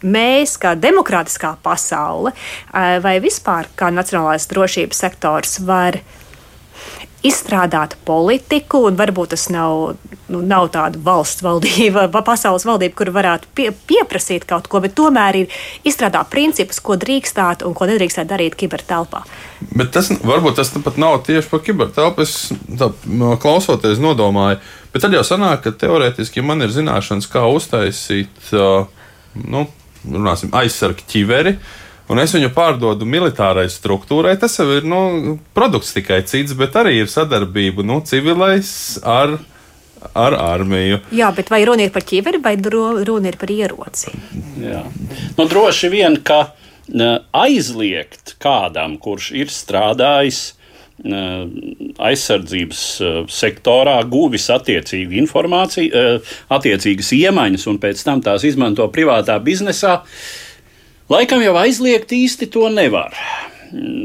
mēs, kā demokrātiskā pasaule, vai vispār kā nacionālais drošības sektors, var izstrādāt politiku, un varbūt tas nav, nu, nav tāda valsts valdība, pasaules valdība, kur varētu pie, pieprasīt kaut ko, bet tomēr ir izstrādāt principus, ko drīkstāt un ko nedrīkstāt darīt kibertelpā. Bet tas varbūt tas pat nav tieši par kibertelpu. Es tā, klausoties, nodomāju, bet tad jau sanāk, ka teorētiski, ja man ir zināšanas, kā uztaisīt. Uh, nu, runāsim, aizsargt ķiveri. un es viņu pārdodu militārai struktūrai, tas jau ir nu, produkts tikai cits, bet arī ir sadarbība nu, civilais ar ar armiju. Jā, bet vai runa ir par ķiveri vai runa ir par ieroci? Jā. Nu, droši vien, ka aizliegt kādam, kurš ir strādājis aizsardzības sektorā, guvis attiecīgu informāciju, attiecīgas iemaņas un pēc tam tās izmanto privātā biznesā, laikam jau aizliegt īsti to nevar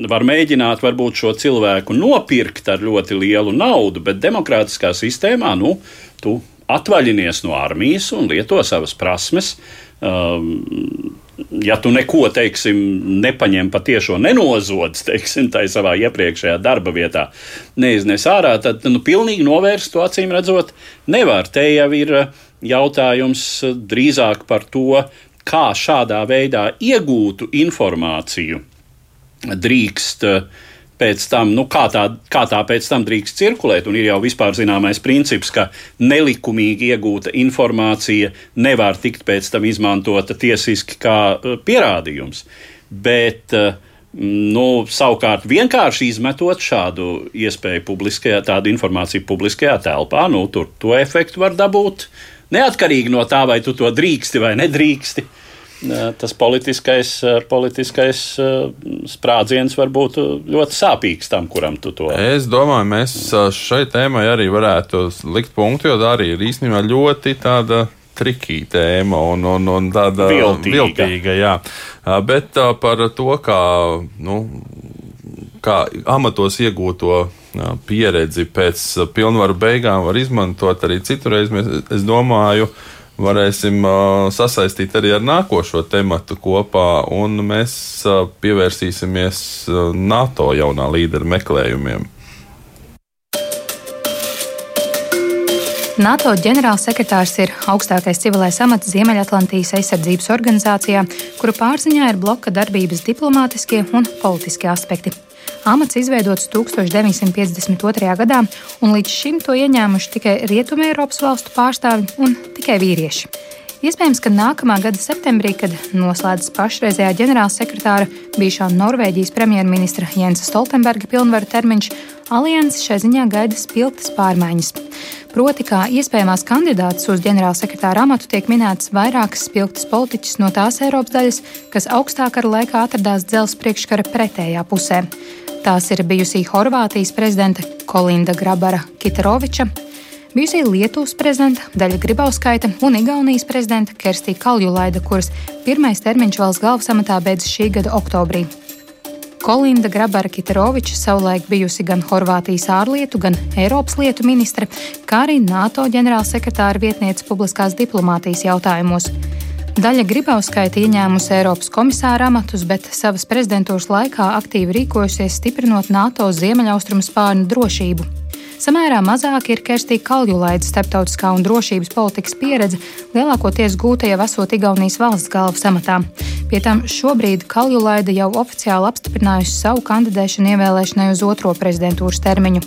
var mēģināt varbūt šo cilvēku nopirkt ar ļoti lielu naudu, bet demokrātiskā sistēmā nu, tu atvaļinies no armijas un lieto savas prasmes. Um, ja tu neko, teiksim, nepaņem patiešo nenozodz, teiksim, tai savā iepriekšējā darba vietā, neiznes ārā, tad, nu, pilnīgi novērst to acīm redzot nevar. Te jau ir jautājums drīzāk par to, kā šādā veidā iegūtu informāciju drīkst eh, pēc tam, nu, kā, tā, kā tā pēc tam drīkst cirkulēt. Un ir jau vispār zināmais princips, ka nelikumīgi iegūta informācija nevar tikt pēc tam izmantota tiesiski kā eh, pierādījums. Bet, eh, nu, savukārt, vienkārši izmetot šādu iespēju publiskajā, tādu informāciju publiskajā telpā, nu, tur to efektu var dabūt neatkarīgi no tā, vai tu to drīksti vai nedrīksti tas politiskais, politiskais sprādziens var būt ļoti sāpīgs tam, kuram tu to. Es domāju, mēs šai tēmai arī varētu likt punktu, jo tā arī ir īstenībā ļoti tāda trikī tēma un, un, un tāda viltīga. viltīga jā. Bet par to, kā, nu, kā amatos iegūto pieredzi pēc pilnvaru beigām var izmantot arī citurreiz, es domāju, uh, varēsim uh, sasaistīt arī ar nākošo tematu kopā, un mēs uh, pievērsīsimies uh, NATO jaunā līdera meklējumiem. NATO ģenerālsekretārs ir augstākais civilais amats Ziemeļatlantijas aizsardzības organizācijā, kuru pārziņā ir bloka darbības diplomātiskie un politiskie aspekti. Amats izveidots 1952. gadā, un līdz šim to ieņēmuši tikai Rietumē Eiropas valstu pārstāvji un tikai vīrieši. Iespējams, ka nākamā gada septembrī, kad noslēdzas pašreizējā ģenerālsekretāra, bijušā Norvēģijas premjerministra Jensa Stoltenberga pilnvaru termiņš, alianses šai ziņā gaida spilgtas pārmaiņas. Proti, kā iespējamās kandidātas uz ģenerālsekretāra amatu tiek minētas vairākas spilgtas politiķis no tās Eiropas daļas, kas augstākara laikā atradās dzelzceļa priekškara pretējā pusē. Tās ir bijusī Horvātijas prezidente Kolinda Grabara Kitaroviča, bijusī Lietuvas prezidenta Daļa Gribauskaita un Igaunijas prezidenta Kerstī Kaljulaida, kuras pirmais termiņš valsts galvasamatā beidzas šī gada oktobrī. Kolinda Grabara Kitaroviča savulaik bijusi gan Horvātijas ārlietu, gan Eiropas lietu ministre, kā arī NATO ģenerālsekretāra vietniece publiskās diplomātijas jautājumos. Daļa Gribauskaita ieņēmusi Eiropas komisāra amatus, bet savas prezidentūras laikā aktīvi rīkojusies stiprinot NATO ziemeļaustrumu spārnu drošību. Samērā mazāk ir Kerstīna Kaljulaida starptautiskā un drošības politikas pieredze, lielākoties gūta jau esot Igaunijas valsts galvas amatā. Pie tam šobrīd Kaljulaida jau oficiāli apstiprinājusi savu kandidēšanu ievēlēšanai uz otro prezidentūras termiņu.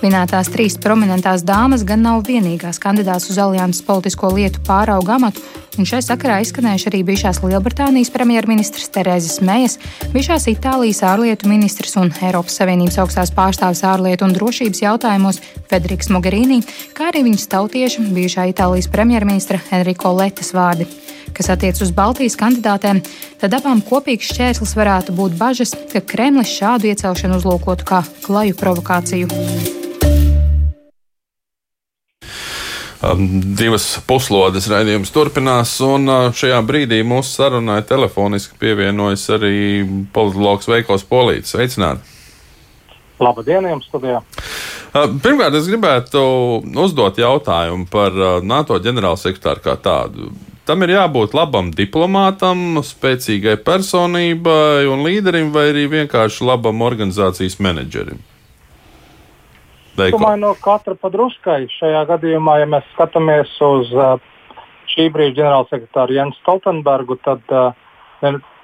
Minētās trīs prominentās dāmas gan nav vienīgās kandidātas uz alianses politisko lietu pāraugu amatu, un šai sakarā izskanējuši arī bijušās Lielbritānijas premjerministrs Terēzes Mejas, bijušās Itālijas ārlietu ministrs un Eiropas Savienības augstās pārstāvis ārlietu un drošības jautājumos Federiks Mogherini, kā arī viņas tautieša, bijušā Itālijas premjerministra Enrico Letas vārdi kas attiec uz Baltijas kandidātēm, tad abām kopīgs šķērslis varētu būt bažas, ka Kremlis šādu iecelšanu uzlūkotu kā klaju provokāciju. Divas puslodes raidījums turpinās, un šajā brīdī mūsu sarunai telefoniski pievienojas arī politologs Veikls Polīts. Sveicināti! Labdien, jums studijā! Pirmkārt, es gribētu uzdot jautājumu par NATO ģenerālsekretāru kā tādu. Tam ir jābūt labam diplomātam, spēcīgai personībai un līderim, vai arī vienkārši labam organizācijas menedžerim. Es domāju, no katra padruskai. Šajā gadījumā, ja mēs skatāmies uz uh, šī brīža ģenerālsekretāru Jens Stoltenbergu, tad uh,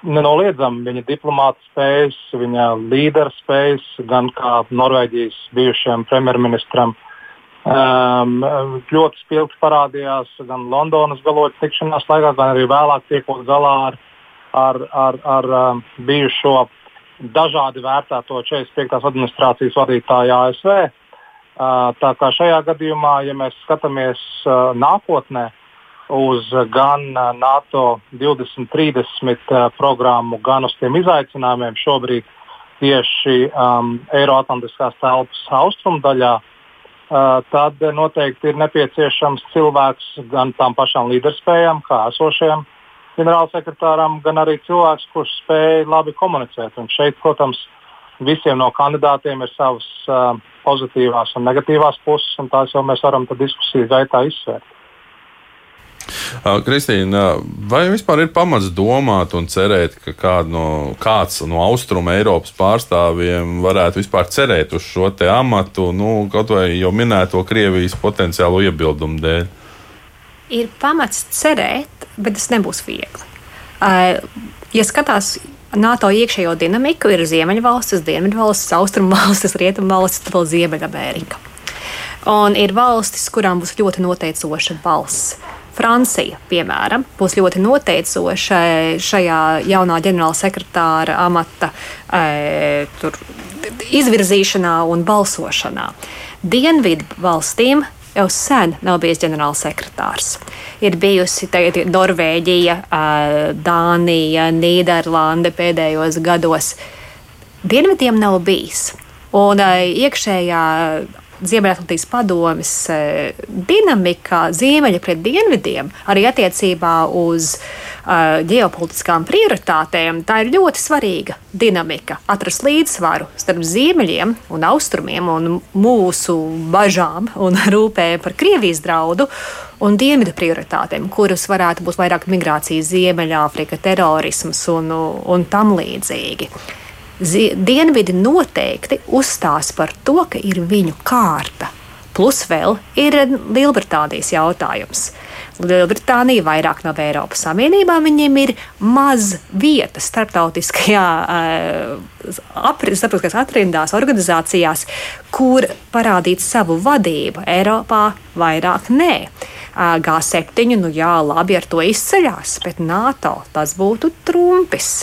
nenoliedzami viņa diplomāta spējas, viņa līdera spējas, gan kā Norvēģijas bijušajam premjerministram, um, ļoti spilgti parādījās gan Londonas galodas tikšanās laikā, gan arī vēlāk tiekot galā ar ar, ar, ar um, bijušo dažādi vērtēto 45. administrācijas vadītāju ASV. Uh, tā kā šajā gadījumā, ja mēs skatāmies uh, nākotnē uz gan uh, NATO 2030 programmu, gan uz tiem izaicinājumiem šobrīd tieši um, Eiroatlantiskās telpas austrumdaļā, uh, tad noteikti ir nepieciešams cilvēks gan tām pašām līderspējām, kā esošajam ģenerālsekretāram, gan arī cilvēks, kurš spēj labi komunicēt. Un šeit, protams, visiem no kandidātiem ir savas uh, pozitīvās un negatīvās puses, un tās jau mēs varam diskusiju gaitā izsvērt. Kristīna, vai vispār ir pamats domāt un cerēt, ka no, kāds no austrumu Eiropas pārstāvjiem varētu vispār cerēt uz šo amatu, nu, kaut vai jau minēto Krievijas potenciālo iebildumu dēļ? Ir pamats cerēt, bet tas nebūs viegli. Uh, ja skatās NATO iekšējo dinamiku, ir Ziemeļvalstis, Dienvidvalstis, Austrumvalstis, Rietumvalstis, vēl Ziemeļamerika. Un ir valstis, kurām būs ļoti noteicoša balss. Francija, piemēram, būs ļoti noteicoša šajā jaunā ģenerāla sekretāra amata e, tur, izvirzīšanā un balsošanā. Dienvidu valstīm jau sen nav bijis ģenerālsekretārs. Ir bijusi tagad Norvēģija, Dānija, Nīderlande pēdējos gados. Dienvidiem nav bijis. Un iekšējā Ziemeļatlantijas padomes dinamika ziemeļa pret dienvidiem, arī attiecībā uz uh, ģeopolitiskām prioritātēm, tā ir ļoti svarīga dinamika. Atrast līdzsvaru starp ziemeļiem un austrumiem un mūsu bažām un rūpēm par Krievijas draudu un dienvidu prioritātēm, kuras varētu būt vairāk migrācija, Ziemeļāfrika, terorisms un, un tam līdzīgi. Dienvidi noteikti uzstās par to, ka ir viņu kārta. Plus vēl ir Lielbritānijas jautājums. Lielbritānija vairāk nav Eiropas Savienībā, viņiem ir maz vietas starptautiskajā, apri, starptautiskajās aprindās, organizācijās, kur parādīt savu vadību. Eiropā vairāk nē. Uh, G7, nu jā, labi ar to izceļās, bet NATO tas būtu trumpis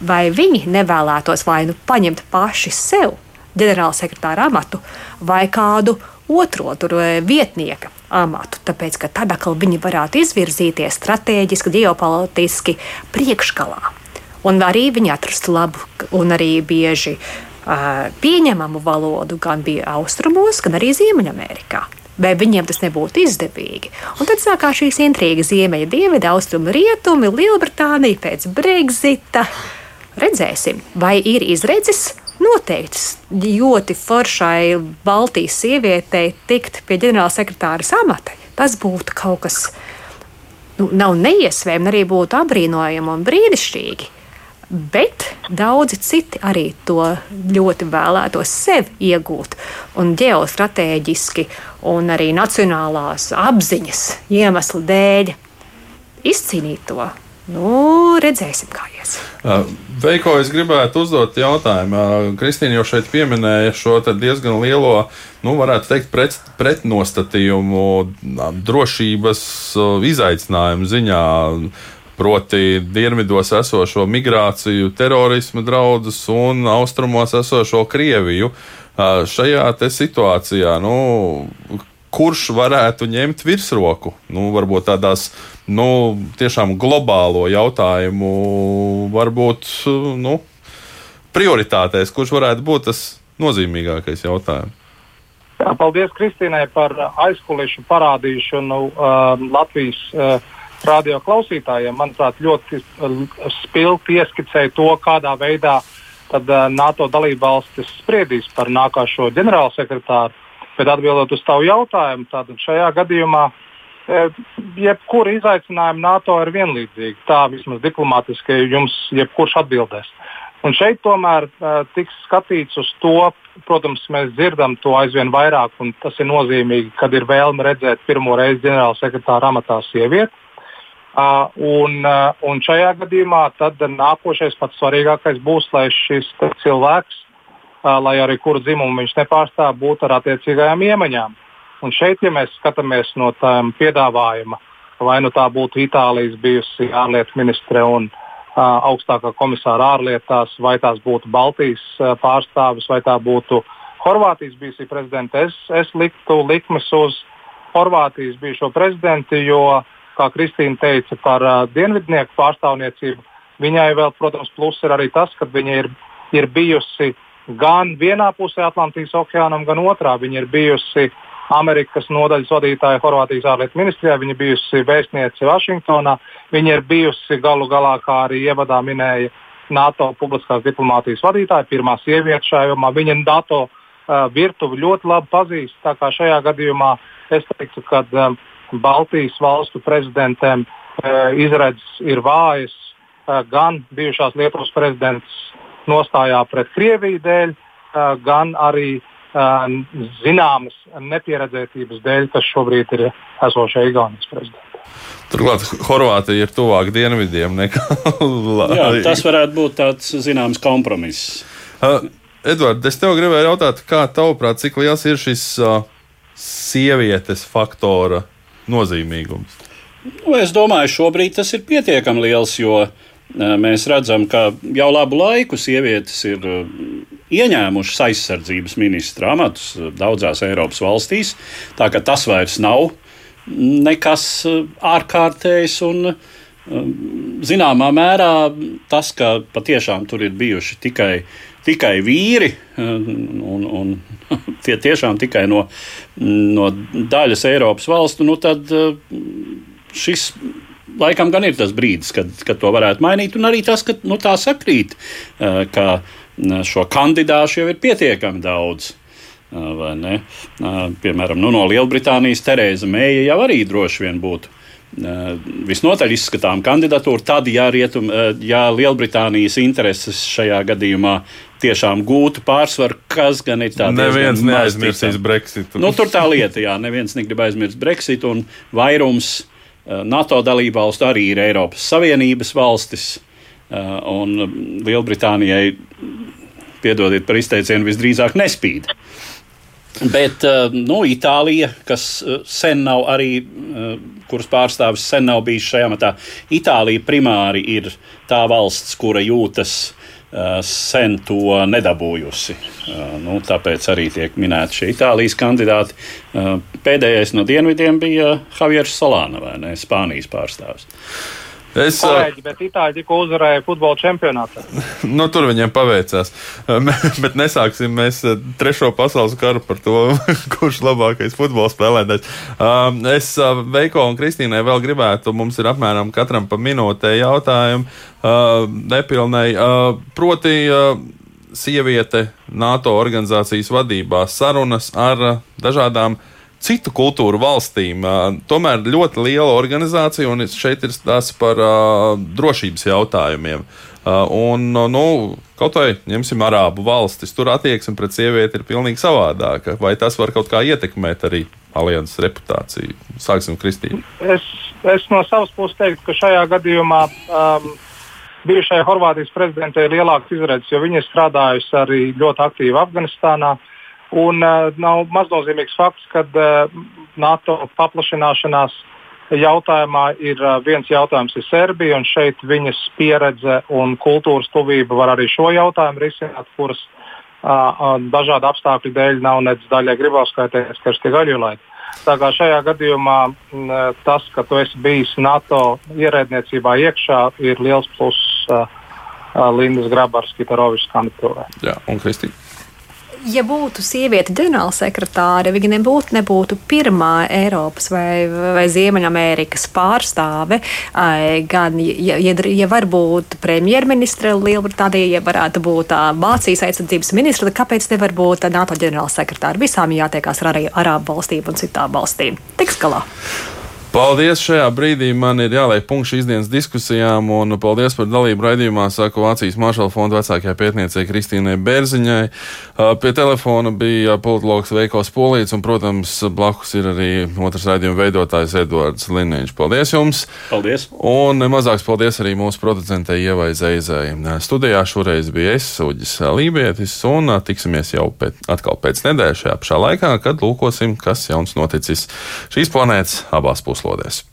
vai viņi nevēlētos vai nu paņemt paši sev ģenerālsekretāra amatu vai kādu otro tur, e, vietnieka amatu. Tāpēc, ka tad atkal viņi varētu izvirzīties strateģiski, ģeopolitiski priekšgalā. Un arī viņi atrastu labu un arī bieži uh, pieņemamu valodu gan bija austrumos, gan arī Ziemeļamerikā. Vai viņiem tas nebūtu izdevīgi? Un tad sākās šīs intrigas Ziemeļa, Dienvidu, Austrumu, Rietumi, Lielbritānija pēc Brexita. Redzēsim, vai ir izredzes. Noteikti ļoti foršai Baltijas sievietei tikt pie ģenerāla sekretāra amata. Tas būtu kaut kas, nu, nav neiespējami, arī būtu apbrīnojami un brīnišķīgi. Bet daudzi citi arī to ļoti vēlētos sev iegūt, un ģeostrateģiski, un arī nacionālās apziņas iemeslu dēļ izcīnīt to Nu, redzēsim, kā ies. Veiko, es gribētu uzdot jautājumu. Kristīna jau šeit pieminēja šo diezgan lielo, nu, varētu teikt, pret, pretnostatījumu drošības izaicinājumu ziņā. Proti, dienvidos esošo migrāciju, terorismu draudus un austrumos esošo Krieviju. Šajā situācijā, nu, kurš varētu ņemt virsroku. Nu, varbūt tādās nu, tiešām globālo jautājumu, varbūt nu, prioritātēs, kurš varētu būt tas nozīmīgākais jautājums. Jā, paldies Kristīnai par aizkulisku parādīšanu uh, Latvijas uh, radio klausītājiem. Manuprāt, ļoti uh, spilgti ieskicēja to, kādā veidā tad, uh, NATO dalībvalstis spriedīs par nākošo ģenerālsekretāru. Bet atbildot uz tavu jautājumu, tad šajā gadījumā e, jebkura izaicinājuma NATO ir vienlīdzīga. Tā vismaz diplomātiski jums jebkurš atbildēs. Un šeit tomēr uh, tiks skatīts uz to, protams, mēs dzirdam to aizvien vairāk, un tas ir nozīmīgi, kad ir vēlme redzēt pirmo reizi ģenerāla sekretāra amatā sievieti. Uh, un, uh, un šajā gadījumā nākošais pats svarīgākais būs, lai šis cilvēks lai arī kuru dzimumu viņš nepārstāv, būtu ar attiecīgajām iemaņām. Un šeit, ja mēs skatāmies no tām piedāvājuma, vai nu tā būtu Itālijas bijusi ārlietu ministre un augstākā komisāra ārlietās, vai tās būtu Baltijas pārstāvis, vai tā būtu Horvātijas bijusī prezidenta. Es, es liktu likmes uz Horvātijas bijušo prezidentu, jo, kā Kristīna teica par uh, dienvidnieku pārstāvniecību, viņai vēl, protams, pluss ir arī tas, ka viņa ir, ir bijusi gan vienā pusē Atlantijas okeānam, gan otrā. Viņa ir bijusi Amerikas nodaļas vadītāja Horvātijas ārlietu ministrijā, viņa ir bijusi vēstniece Vašingtonā, viņa ir bijusi galu galā, kā arī ievadā minēja, NATO publiskās diplomātijas vadītāja, pirmā sieviete šajā jomā. Viņa NATO uh, virtuvi ļoti labi pazīst. Tā kā šajā gadījumā es teiktu, ka um, Baltijas valstu prezidentiem uh, izredzes ir vājas uh, gan bijušās Lietuvas prezidents nostājā pret Krieviju dēļ, gan arī zināmas nepieredzētības dēļ, kas šobrīd ir esošajā Igaunijas prezidentā. Turklāt Horvātija ir tuvāk dienvidiem nekā Jā, tas varētu būt tāds zināms kompromiss. Uh, Edvards, es tev gribēju jautāt, kā tavuprāt, cik liels ir šis uh, sievietes faktora nozīmīgums? Nu, es domāju, šobrīd tas ir pietiekami liels, jo uh, mēs redzam, ka jau labu laiku sievietes ir ieņēmušas aizsardzības ministra amatus daudzās Eiropas valstīs. Tā ka tas vairs nav nekas ārkārtējs. Un, zināmā mērā tas, ka patiešām tur ir bijuši tikai, tikai vīri, un, un tie tiešām tikai no, no daļas Eiropas valstu, nu tad šis laikam gan ir tas brīdis, kad, kad to varētu mainīt. Un arī tas, ka nu, tā sakrīt, ka šo kandidāšu jau ir pietiekami daudz. Piemēram, nu, no Lielbritānijas Terēza Mēja jau arī droši vien būtu visnotaļ izskatām kandidatūru. Tad, ja, rietum, ja Lielbritānijas intereses šajā gadījumā tiešām gūtu pārsvaru, kas gan ir tāds - neviens neaizmirsīs Brexitu. Nu, tur tā lieta, jā, neviens negrib aizmirst Brexitu, un vairums NATO dalībvalstu arī ir Eiropas Savienības valstis. Un Lielbritānijai piedodiet par izteicienu, visdrīzāk nespīd. Bet nu, Itālija, kas sen nav arī, kuras pārstāvis sen nav bijis šajā matā, Itālija primāri ir tā valsts, kura jūtas sen to nedabūjusi. Nu, tāpēc arī tiek minēti šie Itālijas kandidāti. Pēdējais no dienvidiem bija Javiers Solāna, vai ne? Spānijas pārstāvis. Es, Kolēģi, bet Itāļi tikko uzvarēja futbola čempionātā. nu, tur viņiem paveicās. bet nesāksim mēs trešo pasaules karu par to, kurš labākais futbola spēlētājs. Es Veiko un Kristīnai vēl gribētu, mums ir apmēram katram pa minūtē jautājumu nepilnai. Proti, sieviete NATO organizācijas vadībā sarunas ar dažādām citu kultūru valstīm. Tomēr ļoti liela organizācija, un šeit ir stāsts par drošības jautājumiem. Un, nu, kaut vai ņemsim arābu valstis, tur attieksme pret sievieti ir pilnīgi savādāka. Vai tas var kaut kā ietekmēt arī alianses reputāciju? Sāksim, Kristīna. Es, es no savas puses teiktu, ka šajā gadījumā. Um, Bijušajai Horvātijas prezidentei ir lielāks izredzes, jo viņa ir strādājusi arī ļoti aktīvi Afganistānā. Uh, Un uh, nav maznozīmīgs fakts, ka uh, NATO paplašināšanās jautājumā ir uh, viens jautājums ir Serbija, un šeit viņas pieredze un kultūras tuvība var arī šo jautājumu risināt, kuras uh, dažādu apstākļu dēļ nav nedz daļai gribauskaitējies, kas ir gaļulaita. Tā kā šajā gadījumā m, tas, ka tu esi bijis NATO ierēdniecībā iekšā, ir liels pluss uh, Lindas Grabars, Kitarovičs kandidatūrai. Jā, un Kristīna ja būtu sieviete ģenerālsekretāre, viņa nebūtu, nebūtu pirmā Eiropas vai, vai Ziemeļamerikas pārstāve, gan, ja, ja, ja varbūt premjerministre Lielbritānija, ja varētu būt Vācijas aizsardzības ministra, tad kāpēc nevar būt NATO ģenerālsekretāra? Visām jātiekās ar arī Arābu valstīm un citām valstīm. Tiks galā! Paldies! Šajā brīdī man ir jāliek punkts šīs dienas diskusijām, un paldies par dalību raidījumā. Saku Vācijas Maršala fonda vecākajai pētniecei Kristīnai Bērziņai. Pie telefona bija politologs Veikos Polīts, un, protams, blakus ir arī otrs raidījuma veidotājs Edvards Liniņš. Paldies jums! Paldies! Un mazāks paldies arī mūsu producentei Ievai Zeizai. Studijā šoreiz bija es, Uģis Lībietis, un tiksimies jau pēc, atkal pēc nedēļas šajā pašā laikā, kad lūkosim, kas jauns noticis šīs planētas abās for this.